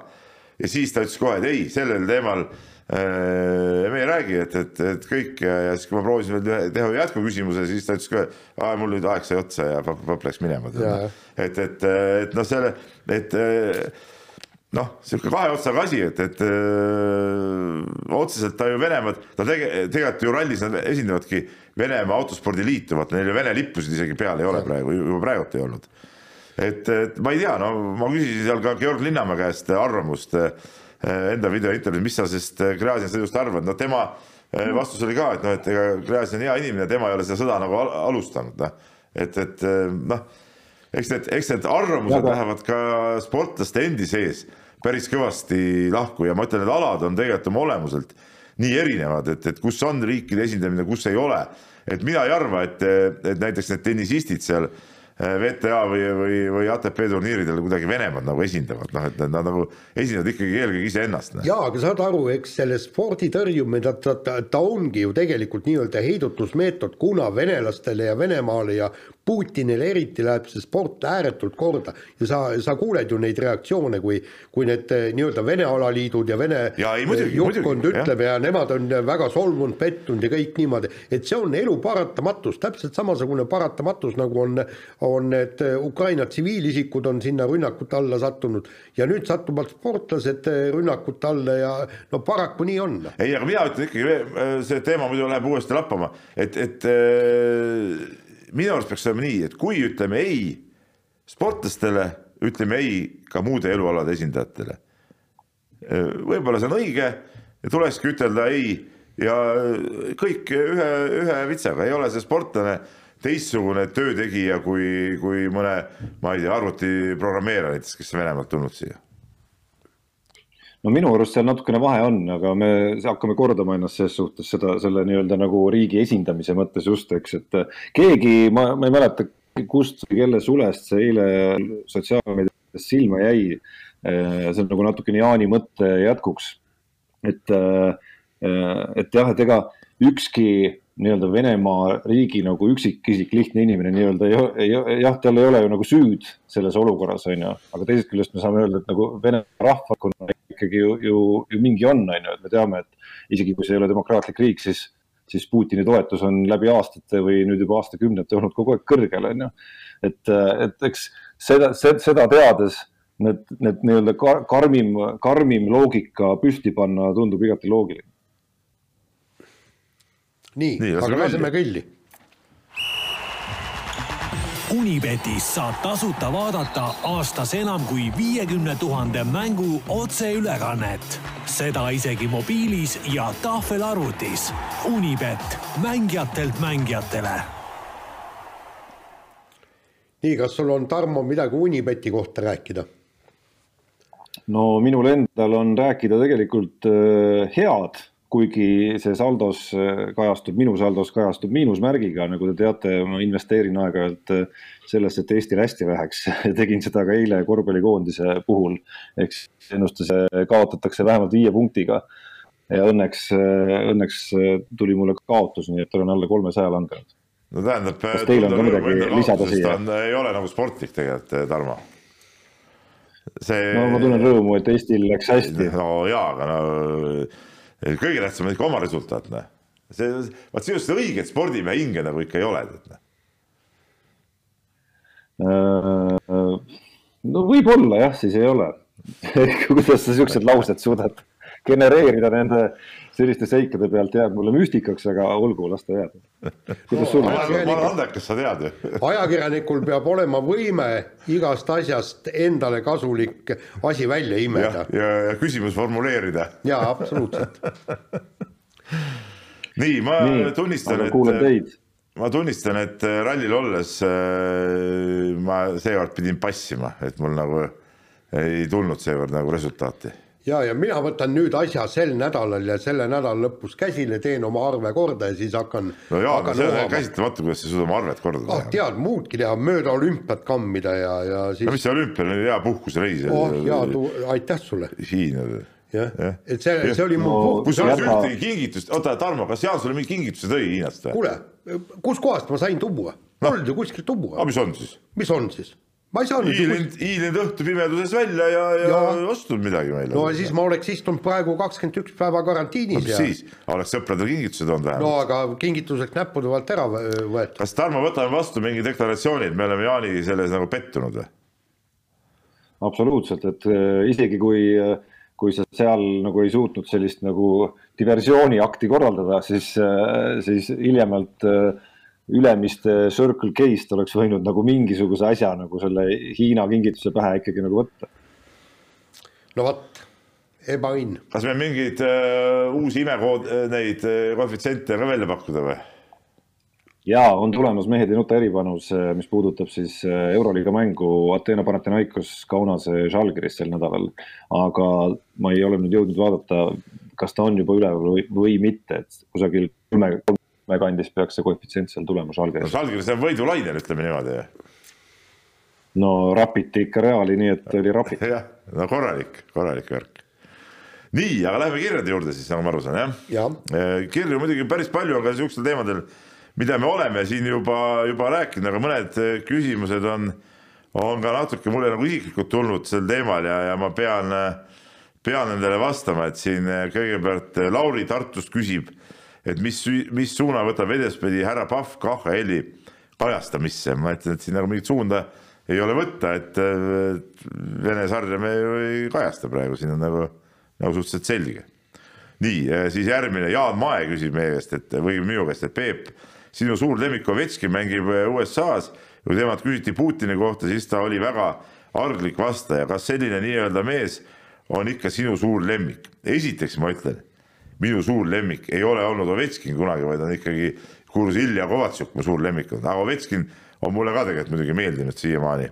Ja siis ta ütles kohe, et ei, sellel teemal me ei räägi, et, et, et kõik ja, ja siis, kui ma proovisin veel teha jätkuküsimuse, siis ta ütles ka, et mul nüüd aeg sai otsa ja papp läks minema. et, et, et noh, selle, et noh, sihuke kahe otsaga asi, et, et öö, otseselt ta ju Venemaad, ta tege, tegelikult ju rallis nad esindavadki Venemaa Autospordiliitu, vaata neil ju Vene lippusid isegi peal ei ole praegu, juba praegult ei olnud. Et, et ma ei tea, no ma küsisin seal ka Georg Linnamäe käest arvamust eh, enda videointervjuus, mis sa sellest eh, Gräzini sõidust arvad, no tema eh, vastus oli ka, et noh, et ega Gräzin on hea inimene, tema ei ole seda sõda nagu alustanud, noh. et, et noh, eks need, eks need arvamused Jaga. lähevad ka sportlaste endi sees päris kõvasti lahku ja ma ütlen, need alad on tegelikult oma olemuselt nii erinevad, et, et kus on riikide esindamine, kus ei ole. et mina ei arva, et, et näiteks need tennisistid seal Äh, VTA või, või, või ATP turniiridel kuidagi Venemaad nagu esindavad, noh, et nad, nagu esindavad ikkagi eelkõige iseennast. Noh. jaa, aga saad aru, eks selle spordi tõrjumine, ta, ta, ta ongi ju tegelikult nii-öelda heidutusmeetod, kuna venelastele ja Venemaale ja Putinile eriti läheb see sport ääretult korda ja sa, sa kuuled ju neid reaktsioone, kui, kui need eh, nii-öelda Vene alaliidud ja Vene ja, ei, muidugi, juhtkond muidugi, ütleb jah. ja nemad on väga solvunud, pettunud ja kõik niimoodi, et see on elu paratamatus, täpselt samasugune paratamatus, nagu on, on need Ukraina tsiviilisikud on sinna rünnakute alla sattunud ja nüüd satuvad sportlased eh, rünnakute alla ja no paraku nii on. ei, aga mina ütlen ikkagi, see teema muidu läheb uuesti lappama, et, et minu arust peaks olema nii, et kui ütleme ei sportlastele, ütleme ei ka muude elualade esindajatele. võib-olla see on õige ja tulekski ütelda ei ja kõik ühe, ühe vitsaga, ei ole see sportlane teistsugune töötegija kui, kui mõne, ma ei tea, arvutiprogrammeerija näiteks, kes on Venemaalt tulnud siia no minu arust seal natukene vahe on, aga me hakkame kordama ennast selles suhtes seda, selle nii-öelda nagu riigi esindamise mõttes just, eks, et keegi, ma, ma ei mäleta, kust või kelle sulest see eile sotsiaalmeedias silma jäi. see on nagu natukene Jaani mõtte jätkuks. et, et jah, et ega ükski nii-öelda Venemaa riigi nagu üksikisik, lihtne inimene nii-öelda ei, ei, jah, tal ei ole ju nagu süüd selles olukorras, on ju, aga teisest küljest me saame öelda, et nagu Vene rahvakonna ikkagi ju, ju, ju mingi on, on ju, et me teame, et isegi kui see ei ole demokraatlik riik, siis, siis Putini toetus on läbi aastate või nüüd juba aastakümnete olnud kogu aeg kõrgel, on ju. et, et eks seda, seda teades need, need nii-öelda karmim, karmim loogika püsti panna tundub igati loogiline nii, nii, aga laseme kõlli. Unibetis saab tasuta vaadata aastas enam kui viiekümne tuhande mängu otseülekannet. seda isegi mobiilis ja tahvelarvutis. Unibet, mängijatelt mängijatele. nii, kas sul on, Tarmo, midagi Unibeti kohta rääkida? no minul endal on rääkida tegelikult äh, head kuigi see saldos äh, kajastub, minu saldos kajastub miinusmärgiga, nagu te teate, ma investeerin aeg-ajalt äh, sellesse, et Eestil hästi läheks tegin seda ka eile korvpallikoondise puhul. ehk siis ennustuse kaotatakse vähemalt viie punktiga. ja õnneks, äh, õnneks tuli mulle kaotus, nii et olen alla kolmesaja langenud. no tähendab. kas teil on ka midagi lisada siia? ei ole nagu sportlik tegelikult, Tarmo see. no ma tunnen rõõmu, et Eestil läks hästi. no jaa, aga no kõige tähtsam on ikka oma resultaat, noh. see, vaat sinust õiget spordimehe hinge nagu ikka ei ole, tead noh. No võib-olla jah, siis ei ole kuidas sa siuksed laused suudad genereerida nende selliste seikade pealt jääb mulle müstikaks, aga olgu, las ta jääb. kuidas sul? ma olen andekas, sa tead ju. ajakirjanikul peab olema võime igast asjast endale kasulik asi välja imeda. ja, ja, ja küsimus formuleerida. jaa, absoluutselt nii, ma nii, tunnistan, et ma tunnistan, et rallil olles äh, ma seekord pidin passima, et mul nagu ei tulnud seekord nagu resultaati ja, ja mina võtan nüüd asja sel nädalal ja selle nädala lõpus käsile, teen oma arve korda ja siis hakkan. no jaa, aga see on käsitamatu, kuidas sa suudad oma arvet korda teha ah,. tead, muudki teha, mööda olümpiat kammida ja, ja siis. no mis see olümpia oli, hea puhkusreis. oh jaa, aitäh sulle. Hiina. jah ja., et see, see oli mu no, puhkus. kusjuures ühtegi kingitust, oota, Tarmo, kas Jaan sulle mingi kingituse tõi Hiinast või? kuule, kuskohast ma sain tuua no.? polnud ju kuskilt tuua. aga mis on siis? mis on siis? Ma ei saanud. hiilinud, hiilinud õhtu pimeduses välja ja, ja, ja ostnud midagi meile. no siis ma oleks istunud praegu kakskümmend üks päeva karantiinis no,. mis ja... siis, oleks sõpradele kingituse toonud vähemalt. no aga kingituseks näppude vahelt ära võetud. kas Tarmo, võtame vastu mingi deklaratsiooni, et me oleme Jaani selles nagu pettunud või? absoluutselt, et äh, isegi kui äh, kui sa seal nagu ei suutnud sellist nagu diversiooniakti korraldada, siis, äh, siis hiljemalt äh, Ülemiste Circle K-st oleks võinud nagu mingisuguse asja nagu selle Hiina kingituse pähe ikkagi nagu võtta. no vot, ebaõnn. kas meil mingeid uh, uusi imekood, äh, neid uh, koefitsiente ka välja pakkuda või? ja on tulemas Mehed ei nuta eripanus, mis puudutab siis Euroliiga mängu Ateena Panathinaikos Kaunase Žalgiris sel nädalal. aga ma ei ole nüüd jõudnud vaadata, kas ta on juba üleval või, või mitte, et kusagil kolme, kandis peaks see koefitsient seal tulema Žalgiris no,. Žalgiris on võidulainel, ütleme niimoodi. no rapiti ikka Reali, nii et oli rapit. jah, no korralik, korralik värk. nii, aga läheme kirjade juurde siis, nagu ma aru saan, jah ja.? Eh, kirju muidugi päris palju on ka siukstel teemadel, mida me oleme siin juba, juba rääkinud, aga mõned eh, küsimused on, on ka natuke mulle nagu isiklikult tulnud sel teemal ja, ja ma pean, pean nendele vastama, et siin kõigepealt Lauri Tartust küsib et mis, mis suuna võtab edaspidi härra Pahv KHL-i kajastamisse, ma ütlen, et siin nagu mingit suunda ei ole võtta, et Vene sarja me ju ei kajasta praegu, siin on nagu, nagu suhteliselt selge. nii, siis järgmine, Jaan Mae küsib meie käest, et või minu käest, et Peep, sinu suur lemmik Ovetški mängib USA-s, kui temalt küsiti Putini kohta, siis ta oli väga arglik vastaja, kas selline nii-öelda mees on ikka sinu suur lemmik. esiteks ma ütlen, minu suur lemmik ei ole olnud Ovechkin kunagi, vaid on ikkagi kuulus Ilja Kovatsjuk, mu suur lemmik on, aga Ovechkin on mulle ka tegelikult muidugi meeldinud siiamaani.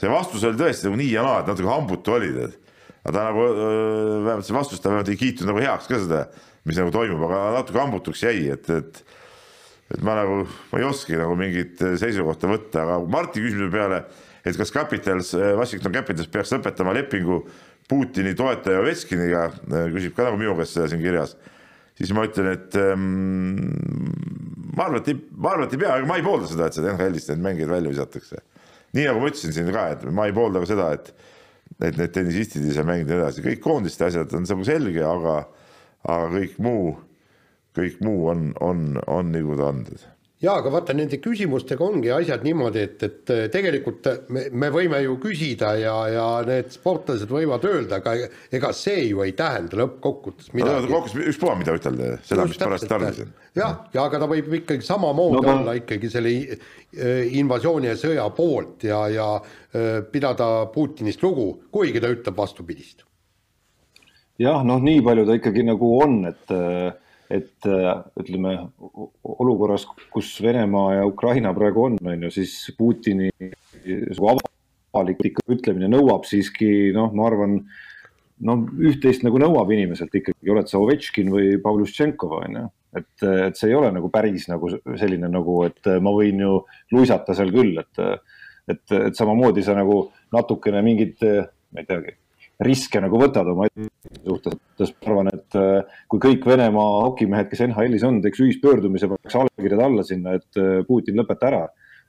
see vastus oli tõesti nagu nii ja naa, et natuke hambutu oli tead. aga ta nagu vähemalt see vastus, ta vähemalt ei kiitnud nagu heaks ka seda, mis nagu toimub, aga natuke hambutuks jäi, et, et et ma nagu, ma ei oskagi nagu mingit seisukohta võtta, aga Marti küsimuse peale, et kas Capitals, Washington Capitals peaks lõpetama lepingu Putini toetaja Ovechkiniga, küsib ka nagu minu käest seda siin kirjas, siis ma ütlen, et ähm, ma arvan, et ei, ma arvan, et ei pea, aga ma ei poolda seda, et seda NHL-ist need mängijad välja visatakse. nii nagu ma ütlesin siin ka, et ma ei poolda ka seda, et et need tennisistid ei saa mängida edasi, kõik koondiste asjad on nagu selge, aga, aga kõik muu kõik muu on, on, on nagu ta on jaa, aga vaata, nende küsimustega ongi asjad niimoodi, et, et tegelikult me, me võime ju küsida ja, ja need sportlased võivad öelda, aga ega see ju ei tähenda lõppkokkuvõttes midagi no,. kokkuvõttes ükspuha, mida ütelda, seda, mis pärast tarvis on. jah, ja aga ta võib ikkagi samamoodi no, olla ikkagi selle äh, invasiooni ja sõja poolt ja, ja äh, pidada Putinist lugu, kuigi ta ütleb vastupidist. jah, noh, nii palju ta ikkagi nagu on, et äh et äh, ütleme olukorras, kus Venemaa ja Ukraina praegu on, on ju, siis Putini avalik ütlemine nõuab siiski noh, ma arvan, no üht-teist nagu nõuab inimeselt ikkagi, oled sa Ovečkin või Pavluštšenkov on ju. et, et see ei ole nagu päris nagu selline nagu, et ma võin ju luisata seal küll, et, et, et samamoodi sa nagu natukene mingit, ma ei teagi riske nagu võtad oma suhtes, ma arvan, et äh, kui kõik Venemaa hokimehed, kes NHL-is on, teeks ühispöördumise, paneks allkirjad alla sinna, et äh, Putin lõpeta ära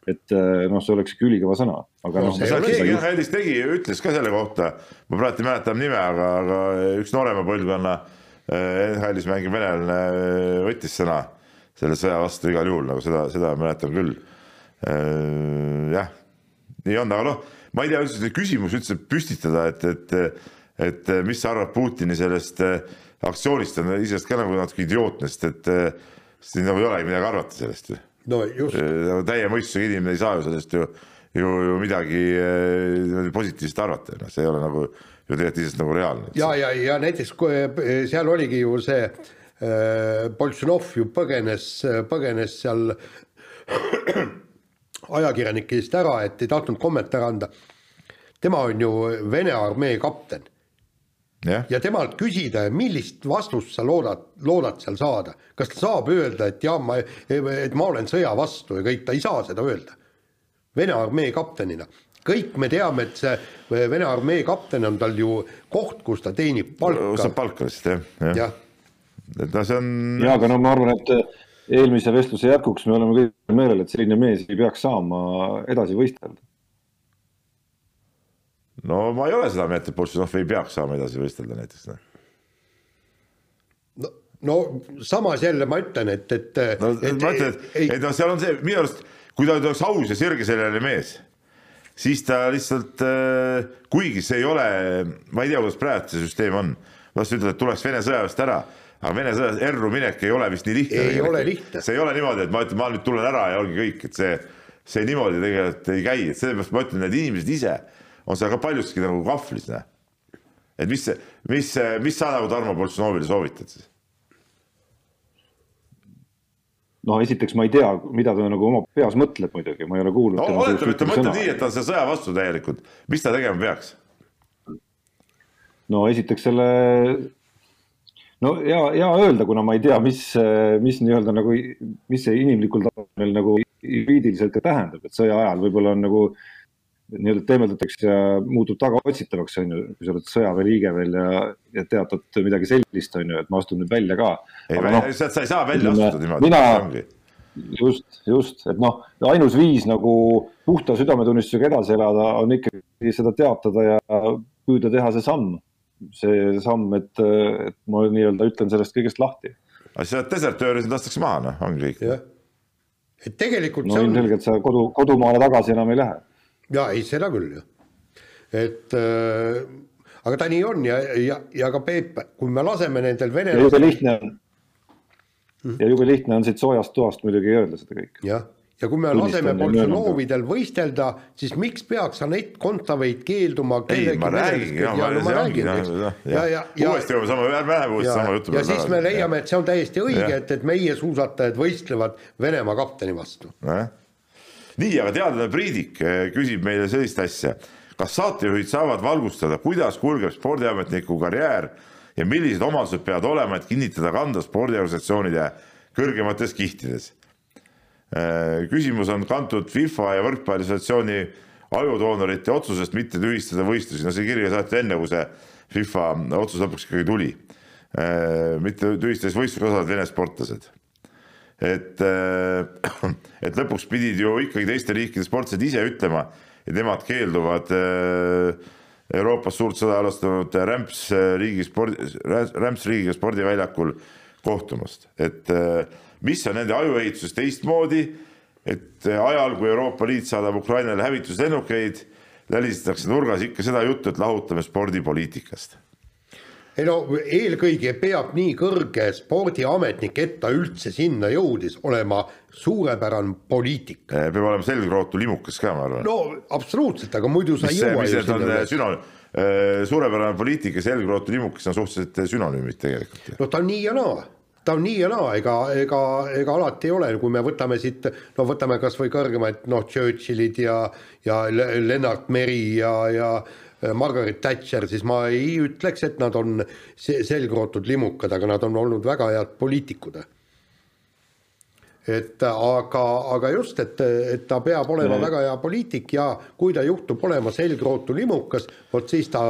et äh, noh, see oleks ikka ülikõva sõna, aga noh. keegi NHL-is tegi, ütles ka selle kohta, ma praegu ei mäleta nime, aga, aga üks noorema põlvkonna NHL-is mängiv venelane võttis sõna selle sõja vastu igal juhul, nagu seda, seda mäletan küll. jah, nii on, aga noh ma ei tea üldse seda küsimust üldse püstitada, et, et, et mis sa arvad Putini sellest äh, aktsioonist on iseenesest ka nagu natuke idiootne, sest et siin nagu ei olegi midagi arvata sellest ju. no just. Äh, nagu täie mõistusega inimene ei saa ju sellest ju, ju, ju midagi äh, positiivset arvata, noh, see ei ole nagu ju tegelikult iseenesest nagu reaalne. ja, ja, ja näiteks seal oligi ju see äh, Boltšanov ju põgenes, põgenes seal ajakirjanike eest ära, et ei tahtnud kommentaare anda. tema on ju Vene armee kapten yeah.. ja temalt küsida, millist vastust sa loodad, loodad seal saada, kas ta saab öelda, et jaa, ma, et ma olen sõja vastu ja kõik, ta ei saa seda öelda. Vene armee kaptenina, kõik me teame, et see Vene armee kapten on tal ju koht, kus ta teenib palka. saab palka lihtsalt jah, jah. et noh, see on. ja, aga no ma arvan, et eelmise vestluse jätkuks me oleme kõik meelel, et selline mees ei peaks saama edasi võistelda. no ma ei ole seda meelt, et Boltšanov ei peaks saama edasi võistelda näiteks. Noh. no, no samas jälle ma ütlen, et, et. no et, ma ütlen, et, et, et noh, seal on see minu arust, kui ta oleks aus ja sirgeseljaline mees, siis ta lihtsalt äh,, kuigi see ei ole, ma ei tea, kuidas praegu see süsteem on, las ütled, et tuleks Vene sõjaväest ära aga Vene sõjas erru minek ei ole vist nii lihtne. ei ole lihtne. see ei ole niimoodi, et ma ütlen, ma nüüd tulen ära ja ongi kõik, et see, see niimoodi tegelikult ei käi, et sellepärast ma ütlen, need inimesed ise on seal ka paljuski nagu kahvlis, näe. et mis, mis, mis sa nagu Tarmo Boltšanovile soovitad siis? no esiteks ma ei tea, mida ta nagu oma peas mõtleb muidugi, ma ei ole kuulnud no,. oletame, et ta mõtleb nii, et ta on selle sõja vastu täielikult, mis ta tegema peaks? no esiteks selle no ja, ja öelda, kuna ma ei tea, mis, mis nii-öelda nagu, mis see inimlikul tasemel nagu juriidiliselt ka tähendab, et sõja ajal võib-olla on nagu nii-öelda teemeldatakse ja muutub tagaotsitavaks, on ju, kui sa oled sõjaväeliige veel ja, ja teatad midagi sellist, on ju, et ma astun nüüd välja ka. ei, no, sa ei saa välja astuda niimoodi. mina, just, just, et noh, ainus viis nagu puhta südametunnistusega edasi elada on ikkagi seda teatada ja püüda teha see samm see samm, et, et ma nii-öelda ütlen sellest kõigest lahti. aga siis oled desertööri, sind lastakse maha, noh, ongi kõik. et tegelikult no ilmselgelt on... sa kodu, kodumaale tagasi enam ei lähe. ja ei, seda küll ju. et äh, aga ta nii on ja, ja, ja ka Peep, kui me laseme nendel venelastel. jube lihtne on. ja jube lihtne on siit soojast toast muidugi öelda seda kõike. jah, ja kui me laseme Boltšunovidel võistelda, siis miks peaks Anett Kontaveit keelduma ei, ma räägingi, jah, no, ma räägin, ja, ja, ja uuesti jõuame sama, ärme lähe uuesti sama jutu peale. ja siis me leiame, et see on täiesti õige, et, et meie suusatajad võistlevad Venemaa kapteni vastu. nii, aga teadlane Priidik eh, küsib meile sellist asja, kas saatejuhid saavad valgustada, kuidas kulgeb spordiametniku karjäär ja millised omadused peavad olema, et kinnitada kanda spordiorganisatsioonide kõrgemates kihtides küsimus on kantud FIFA ja Võrkpalli Assotsiatsiooni ajudoonorite otsusest mitte tühistada võistlusi, no see kiri saati enne, kui see FIFA otsus lõpuks ikkagi tuli. Äh, mitte tühistades võistlusi osalevad Vene sportlased. et, äh, et lõpuks pidid ju ikkagi teiste riikide sportlased ise ütlema, et nemad keelduvad Euroopas suurt sõda alustanud rämps riigi spordi, rämps riigiga spordiväljakul kohtumast, et mis on nende ajuehituses teistmoodi, et ajal, kui Euroopa Liit saadab Ukrainale hävituslennukeid, lälistatakse nurgas ikka seda juttu, et lahutame spordipoliitikast ei no eelkõige peab nii kõrge spordiametnik, et ta üldse sinna jõudis, olema suurepärane poliitik. peab olema selgrootu limukas ka, ma arvan. no absoluutselt, aga muidu sa ei jõua ju sinna. sünonüüm, suurepärane poliitik ja selgrootu limukas on suhteliselt sünonüümid tegelikult. no ta on nii ja naa ta on nii ja naa, ega, ega, ega alati ei ole, kui me võtame siit, no võtame kasvõi kõrgemaid, noh, Churchillid ja, ja Lennart Meri ja, ja äh, Margaret Thatcher, siis ma ei ütleks, et nad on selgrootud limukad, aga nad on olnud väga head poliitikud. et aga, aga just, et, et ta peab olema mm. väga hea poliitik ja kui ta juhtub olema selgrootu limukas, vot siis ta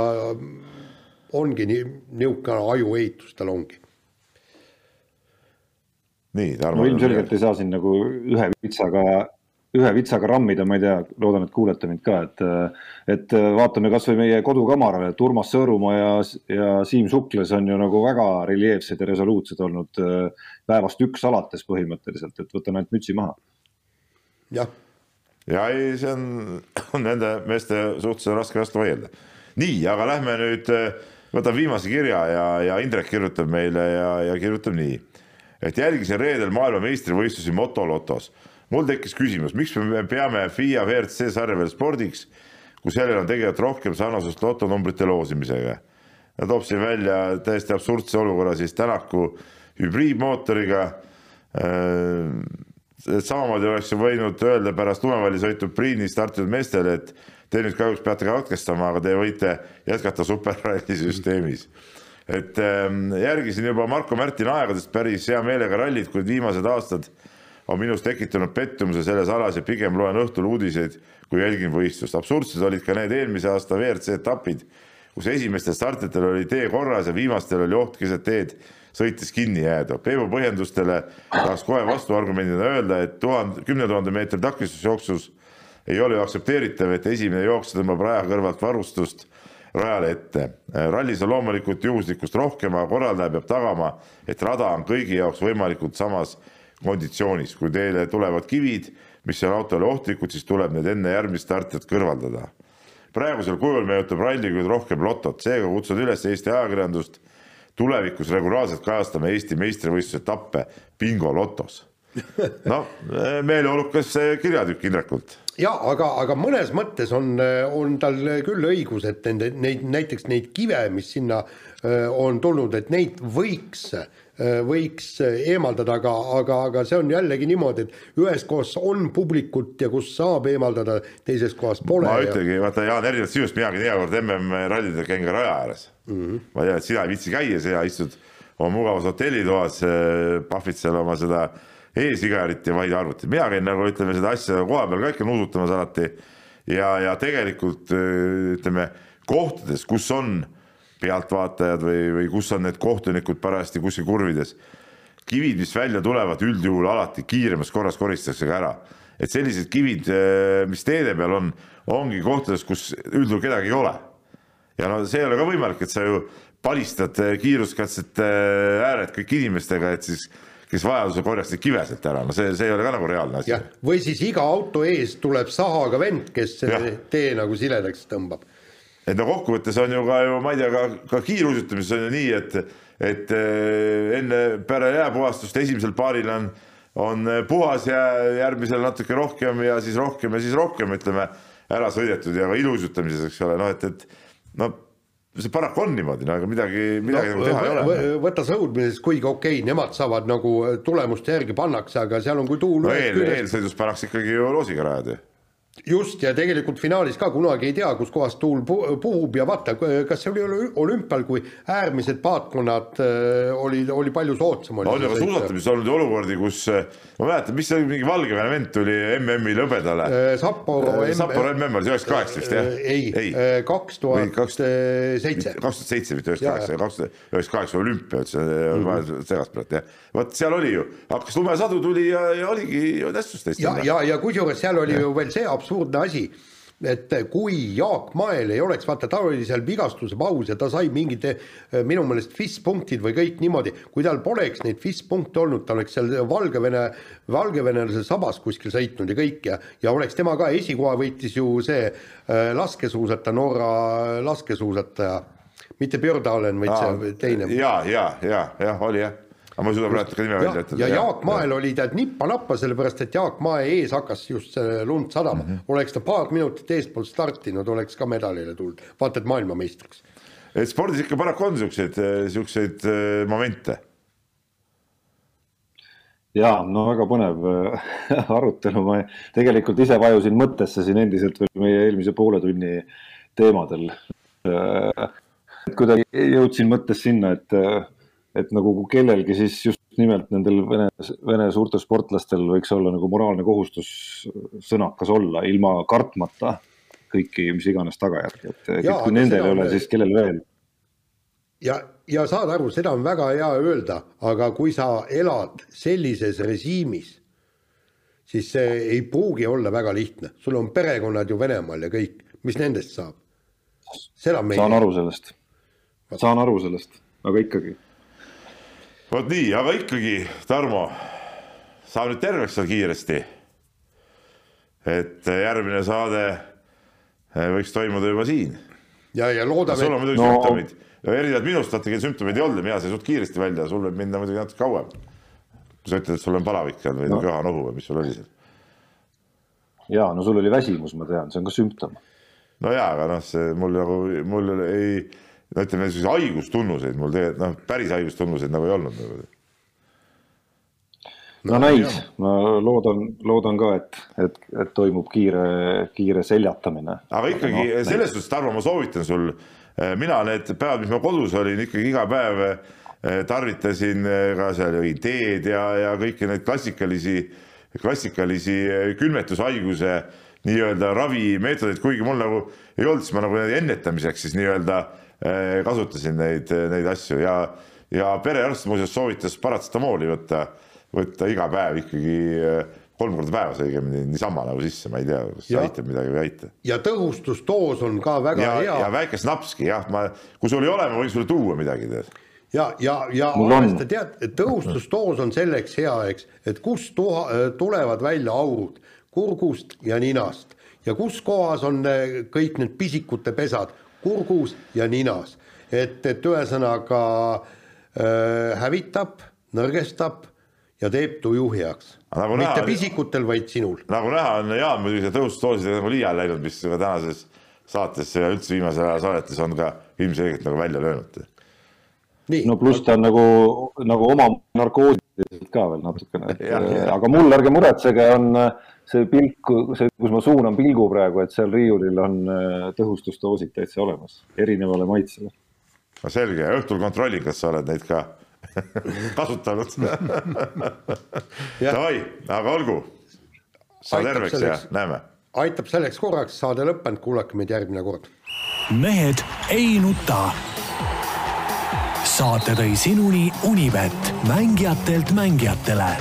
ongi nii, niisugune ajuehitus tal ongi nii, Tarmo. no ilmselgelt ei saa siin nagu ühe vitsaga, ühe vitsaga rammida, ma ei tea, loodan, et kuulete mind ka, et, et vaatame kasvõi meie kodukamarale, et Urmas Sõõrumaa ja, ja Siim Sukles on ju nagu väga reljeefsed ja resoluutsed olnud äh, päevast üks alates põhimõtteliselt, et võtan ainult mütsi maha. jah. ja ei, see on, on nende meeste suhtes on raske vastu vaielda. nii, aga lähme nüüd, võtan viimase kirja ja, ja Indrek kirjutab meile ja, ja kirjutab nii et jälgisin reedel maailmameistrivõistlusi motolotos. mul tekkis küsimus, miks me peame FIA WRC sarja veel spordiks, kui sellel on tegelikult rohkem sarnasust lotonumbrite loosimisega. ta toob siin välja täiesti absurdse olukorra siis Tänaku hübriidmootoriga. Äh, samamoodi oleks võinud öelda pärast lumevallisõitu Priini startinud meestele, et te nüüd kahjuks peate katkestama, aga te võite jätkata superralli süsteemis et ähm, järgisin juba Marko Märtin aegadest päris hea meelega rallit, kuid viimased aastad on minus tekitanud pettumuse selles alas ja pigem loen õhtul uudiseid, kui jälgin võistlust. absurdsed olid ka need eelmise aasta WRC etapid, kus esimestel startijatel oli tee korras ja viimastel oli oht keset teed sõites kinni jääda. Peebu põhjendustele tahaks kohe vastuargumendina öelda, et tuhande, kümne tuhande meetri takistusjooksus ei ole ju aktsepteeritav, et esimene jooksja tõmbab raja kõrvalt varustust rajale ette. rallis on loomulikult juhuslikkust rohkem, aga korraldaja peab tagama, et rada on kõigi jaoks võimalikult samas konditsioonis. kui teele tulevad kivid, mis on autole ohtlikud, siis tuleb need enne järgmist startijat kõrvaldada. praegusel kujul meenutab ralli küll rohkem lotot, seega kutsun üles Eesti ajakirjandust tulevikus regulaarselt kajastama Eesti meistrivõistluse etappe bingolotos. noh, meeleolukas kirjatükk Indrekult ja aga, aga mõnes mõttes on, on tal küll õigus, et nende, neid näiteks neid kive, mis sinna on tulnud, et neid võiks, võiks eemaldada, aga, aga, aga see on jällegi niimoodi, et ühes kohas on publikut ja kus saab eemaldada, teises kohas pole. ma ütlengi ja..., vaata Jaan, erinevalt sinust, minagi teinekord MM-rallidel käin ka raja ääres mm. -hmm. ma tean, et sina ei viitsi käia, sina istud oma mugavas hotellitoas, pahvid seal oma seda äh, e-sigarit ja vaid arvutit, mina käin nagu ütleme seda asja koha peal ka ikka nuusutamas alati. ja, ja tegelikult ütleme kohtades, kus on pealtvaatajad või, või kus on need kohtunikud parajasti kuskil kurvides. kivid, mis välja tulevad, üldjuhul alati kiiremas korras koristatakse ka ära. et sellised kivid, mis teede peal on, ongi kohtades, kus üldjuhul kedagi ei ole. ja no see ei ole ka võimalik, et sa ju palistad kiiruskatsete ääred kõik inimestega, et siis kes vajadusel korjaks neid kive sealt ära, no see, see ei ole ka nagu reaalne asi. või siis iga auto ees tuleb sahaga vend, kes selle tee nagu siledaks tõmbab. et no kokkuvõttes on ju ka ju, ma ei tea, ka, ka kiiruisutamises on ju nii, et, et eh, enne peale jääpuhastust esimesel paaril on on puhas ja järgmisel natuke rohkem ja siis rohkem ja siis rohkem, ütleme, ära sõidetud ja ka ilusutamises, eks ole, noh, et, et no see paraku on niimoodi, no aga midagi, midagi no, nagu teha ei ole. võta sõudmises, kuigi okei okay,, nemad saavad nagu tulemuste järgi pannakse, aga seal on, kui tuul no eel, eelsõidus pannakse ikkagi ju loosiga rajad ju just, ja tegelikult finaalis ka kunagi ei tea, kuskohast tuul puhub ja vaata, kas see oli olümpial, kui äärmised paatkonnad äh, oli, oli palju soodsam. on ju, aga suusatamises olnud olukordi, kus ma mäletan, mis see oli, mingi Valgevene vend tuli MM-i lõbedale. Äh, Sapporo MM. Sapporo MM oli see üheksakümmend kaheksa vist jah? ei, kaks tuhat seitse. kaks tuhat seitse, mitte üheksakümmend kaheksa, kaks tuhat üheksakümmend kaheksa olümpia, ütlesin vahe segast praegu jah. vot seal oli ju, hakkas lumesadu tuli ja, ja oligi tähtsust teist. ja, ja, ja kusjuures seal oli ju veel see absurdne asi et kui Jaak Mael ei oleks, vaata, ta oli seal vigastuse paus ja ta sai mingid minu meelest FIS punktid või kõik niimoodi, kui tal poleks neid FIS punkte olnud, ta oleks seal Valgevene, Valgevenelase sabas kuskil sõitnud ja kõik ja, ja oleks tema ka, esikoha võitis ju see äh, laskesuusataja, Norra laskesuusataja, mitte Björndalen, vaid Aa, see teine. ja, ja, ja, jah, oli jah aga ma ei suuda praegu ka nime välja ütelda. ja Jaak Mael oli tead nippa-nappa, sellepärast et Jaak Mae ees hakkas just lund sadama mm. -hmm. oleks ta paar minutit eespool startinud, oleks ka medalile tulnud, vaata et maailmameistriks. et spordis ikka paraku on siukseid, siukseid äh, momente. ja no väga põnev äh, arutelu, ma tegelikult ise vajusin mõttesse siin endiselt veel meie eelmise poole tunni teemadel. Äh, et kuidagi jõudsin mõttes sinna, et et nagu kellelgi siis just nimelt nendel Vene, Vene suurtel sportlastel võiks olla nagu moraalne kohustus sõnakas olla, ilma kartmata kõiki mis iganes tagajärgi, et ja, kui nendel ei ole, siis kellel veel? ja, ja saad aru, seda on väga hea öelda, aga kui sa elad sellises režiimis, siis see ei pruugi olla väga lihtne, sul on perekonnad ju Venemaal ja kõik, mis nendest saab? saan aru sellest, saan aru sellest, aga ikkagi vot nii, aga ikkagi, Tarmo, saa nüüd terveks seal kiiresti. et järgmine saade eh, võiks toimuda juba siin. ja, ja loodame. sul on muidugi no. sümptomid, erinevalt minust, vaata, kellel sümptomeid ei olnud mina sain suht kiiresti välja, sul võib minna muidugi natuke kauem. sa ütled, et sul on palavik seal või no. köha-nohu või mis sul oli seal? ja no sul oli väsimus, ma tean, see on ka sümptom. no ja, aga noh, see mul nagu, mul ei no ütleme, siis haigustunnuseid mul tegelikult noh, päris haigustunnuseid nagu ei olnud nagu. no, no näis, ma loodan, loodan ka, et, et, et toimub kiire, kiire seljatamine. aga ikkagi no, selles suhtes, Tarmo, ma soovitan sul, eh, mina need päevad, mis ma kodus olin, ikkagi iga päev eh, tarvitasin eh, ka seal jõin teed ja, ja kõiki neid klassikalisi, klassikalisi külmetushaiguse nii-öelda ravimeetodeid, kuigi mul nagu ei olnud, siis ma nagu ennetamiseks siis nii-öelda Eh, kasutasin neid, neid asju ja, ja perearst muuseas soovitas paratsetamooli võtta, võtta iga päev ikkagi eh, kolm korda päevas õigemini niisama nagu sisse, ma ei tea, kas see aitab midagi või ei aita. ja tõhustusdoos on ka väga ja, hea. ja väike snapski jah, ma, kui sul ei ole, ma võin sulle tuua midagi tead ja, ja, ja arvesta tead, et tõhustusdoos on selleks hea, eks, et kust tuha, tulevad välja aurud kurgust ja ninast ja kus kohas on kõik need pisikute pesad, kurgus ja ninas. et, et ühesõnaga äh, hävitab, nõrgestab ja teeb tuju heaks. Nagu mitte näha, pisikutel, vaid sinul. nagu näha, on Jaan muidugi see tõustusdoosidega nagu liiale läinud, mis ka tänases saates ja üldse viimasel ajal saadetes on ka ilmselgelt nagu välja löönud. no pluss ta on nagu, nagu oma narkootilised ka veel natukene, et aga mul ärge muretsege, on see pilk, see, kus ma suunan pilgu praegu, et seal riiulil on äh, tõhustusdoosid täitsa olemas, erinevale maitsele. no selge, õhtul kontrollin, kas sa oled neid ka kasutanud Davai, aga olgu. saa terveks selleks, ja näeme. aitab selleks korraks, saade lõppenud, kuulake meid järgmine kord. mehed ei nuta. saate tõi sinuni Unibet, mängijatelt mängijatele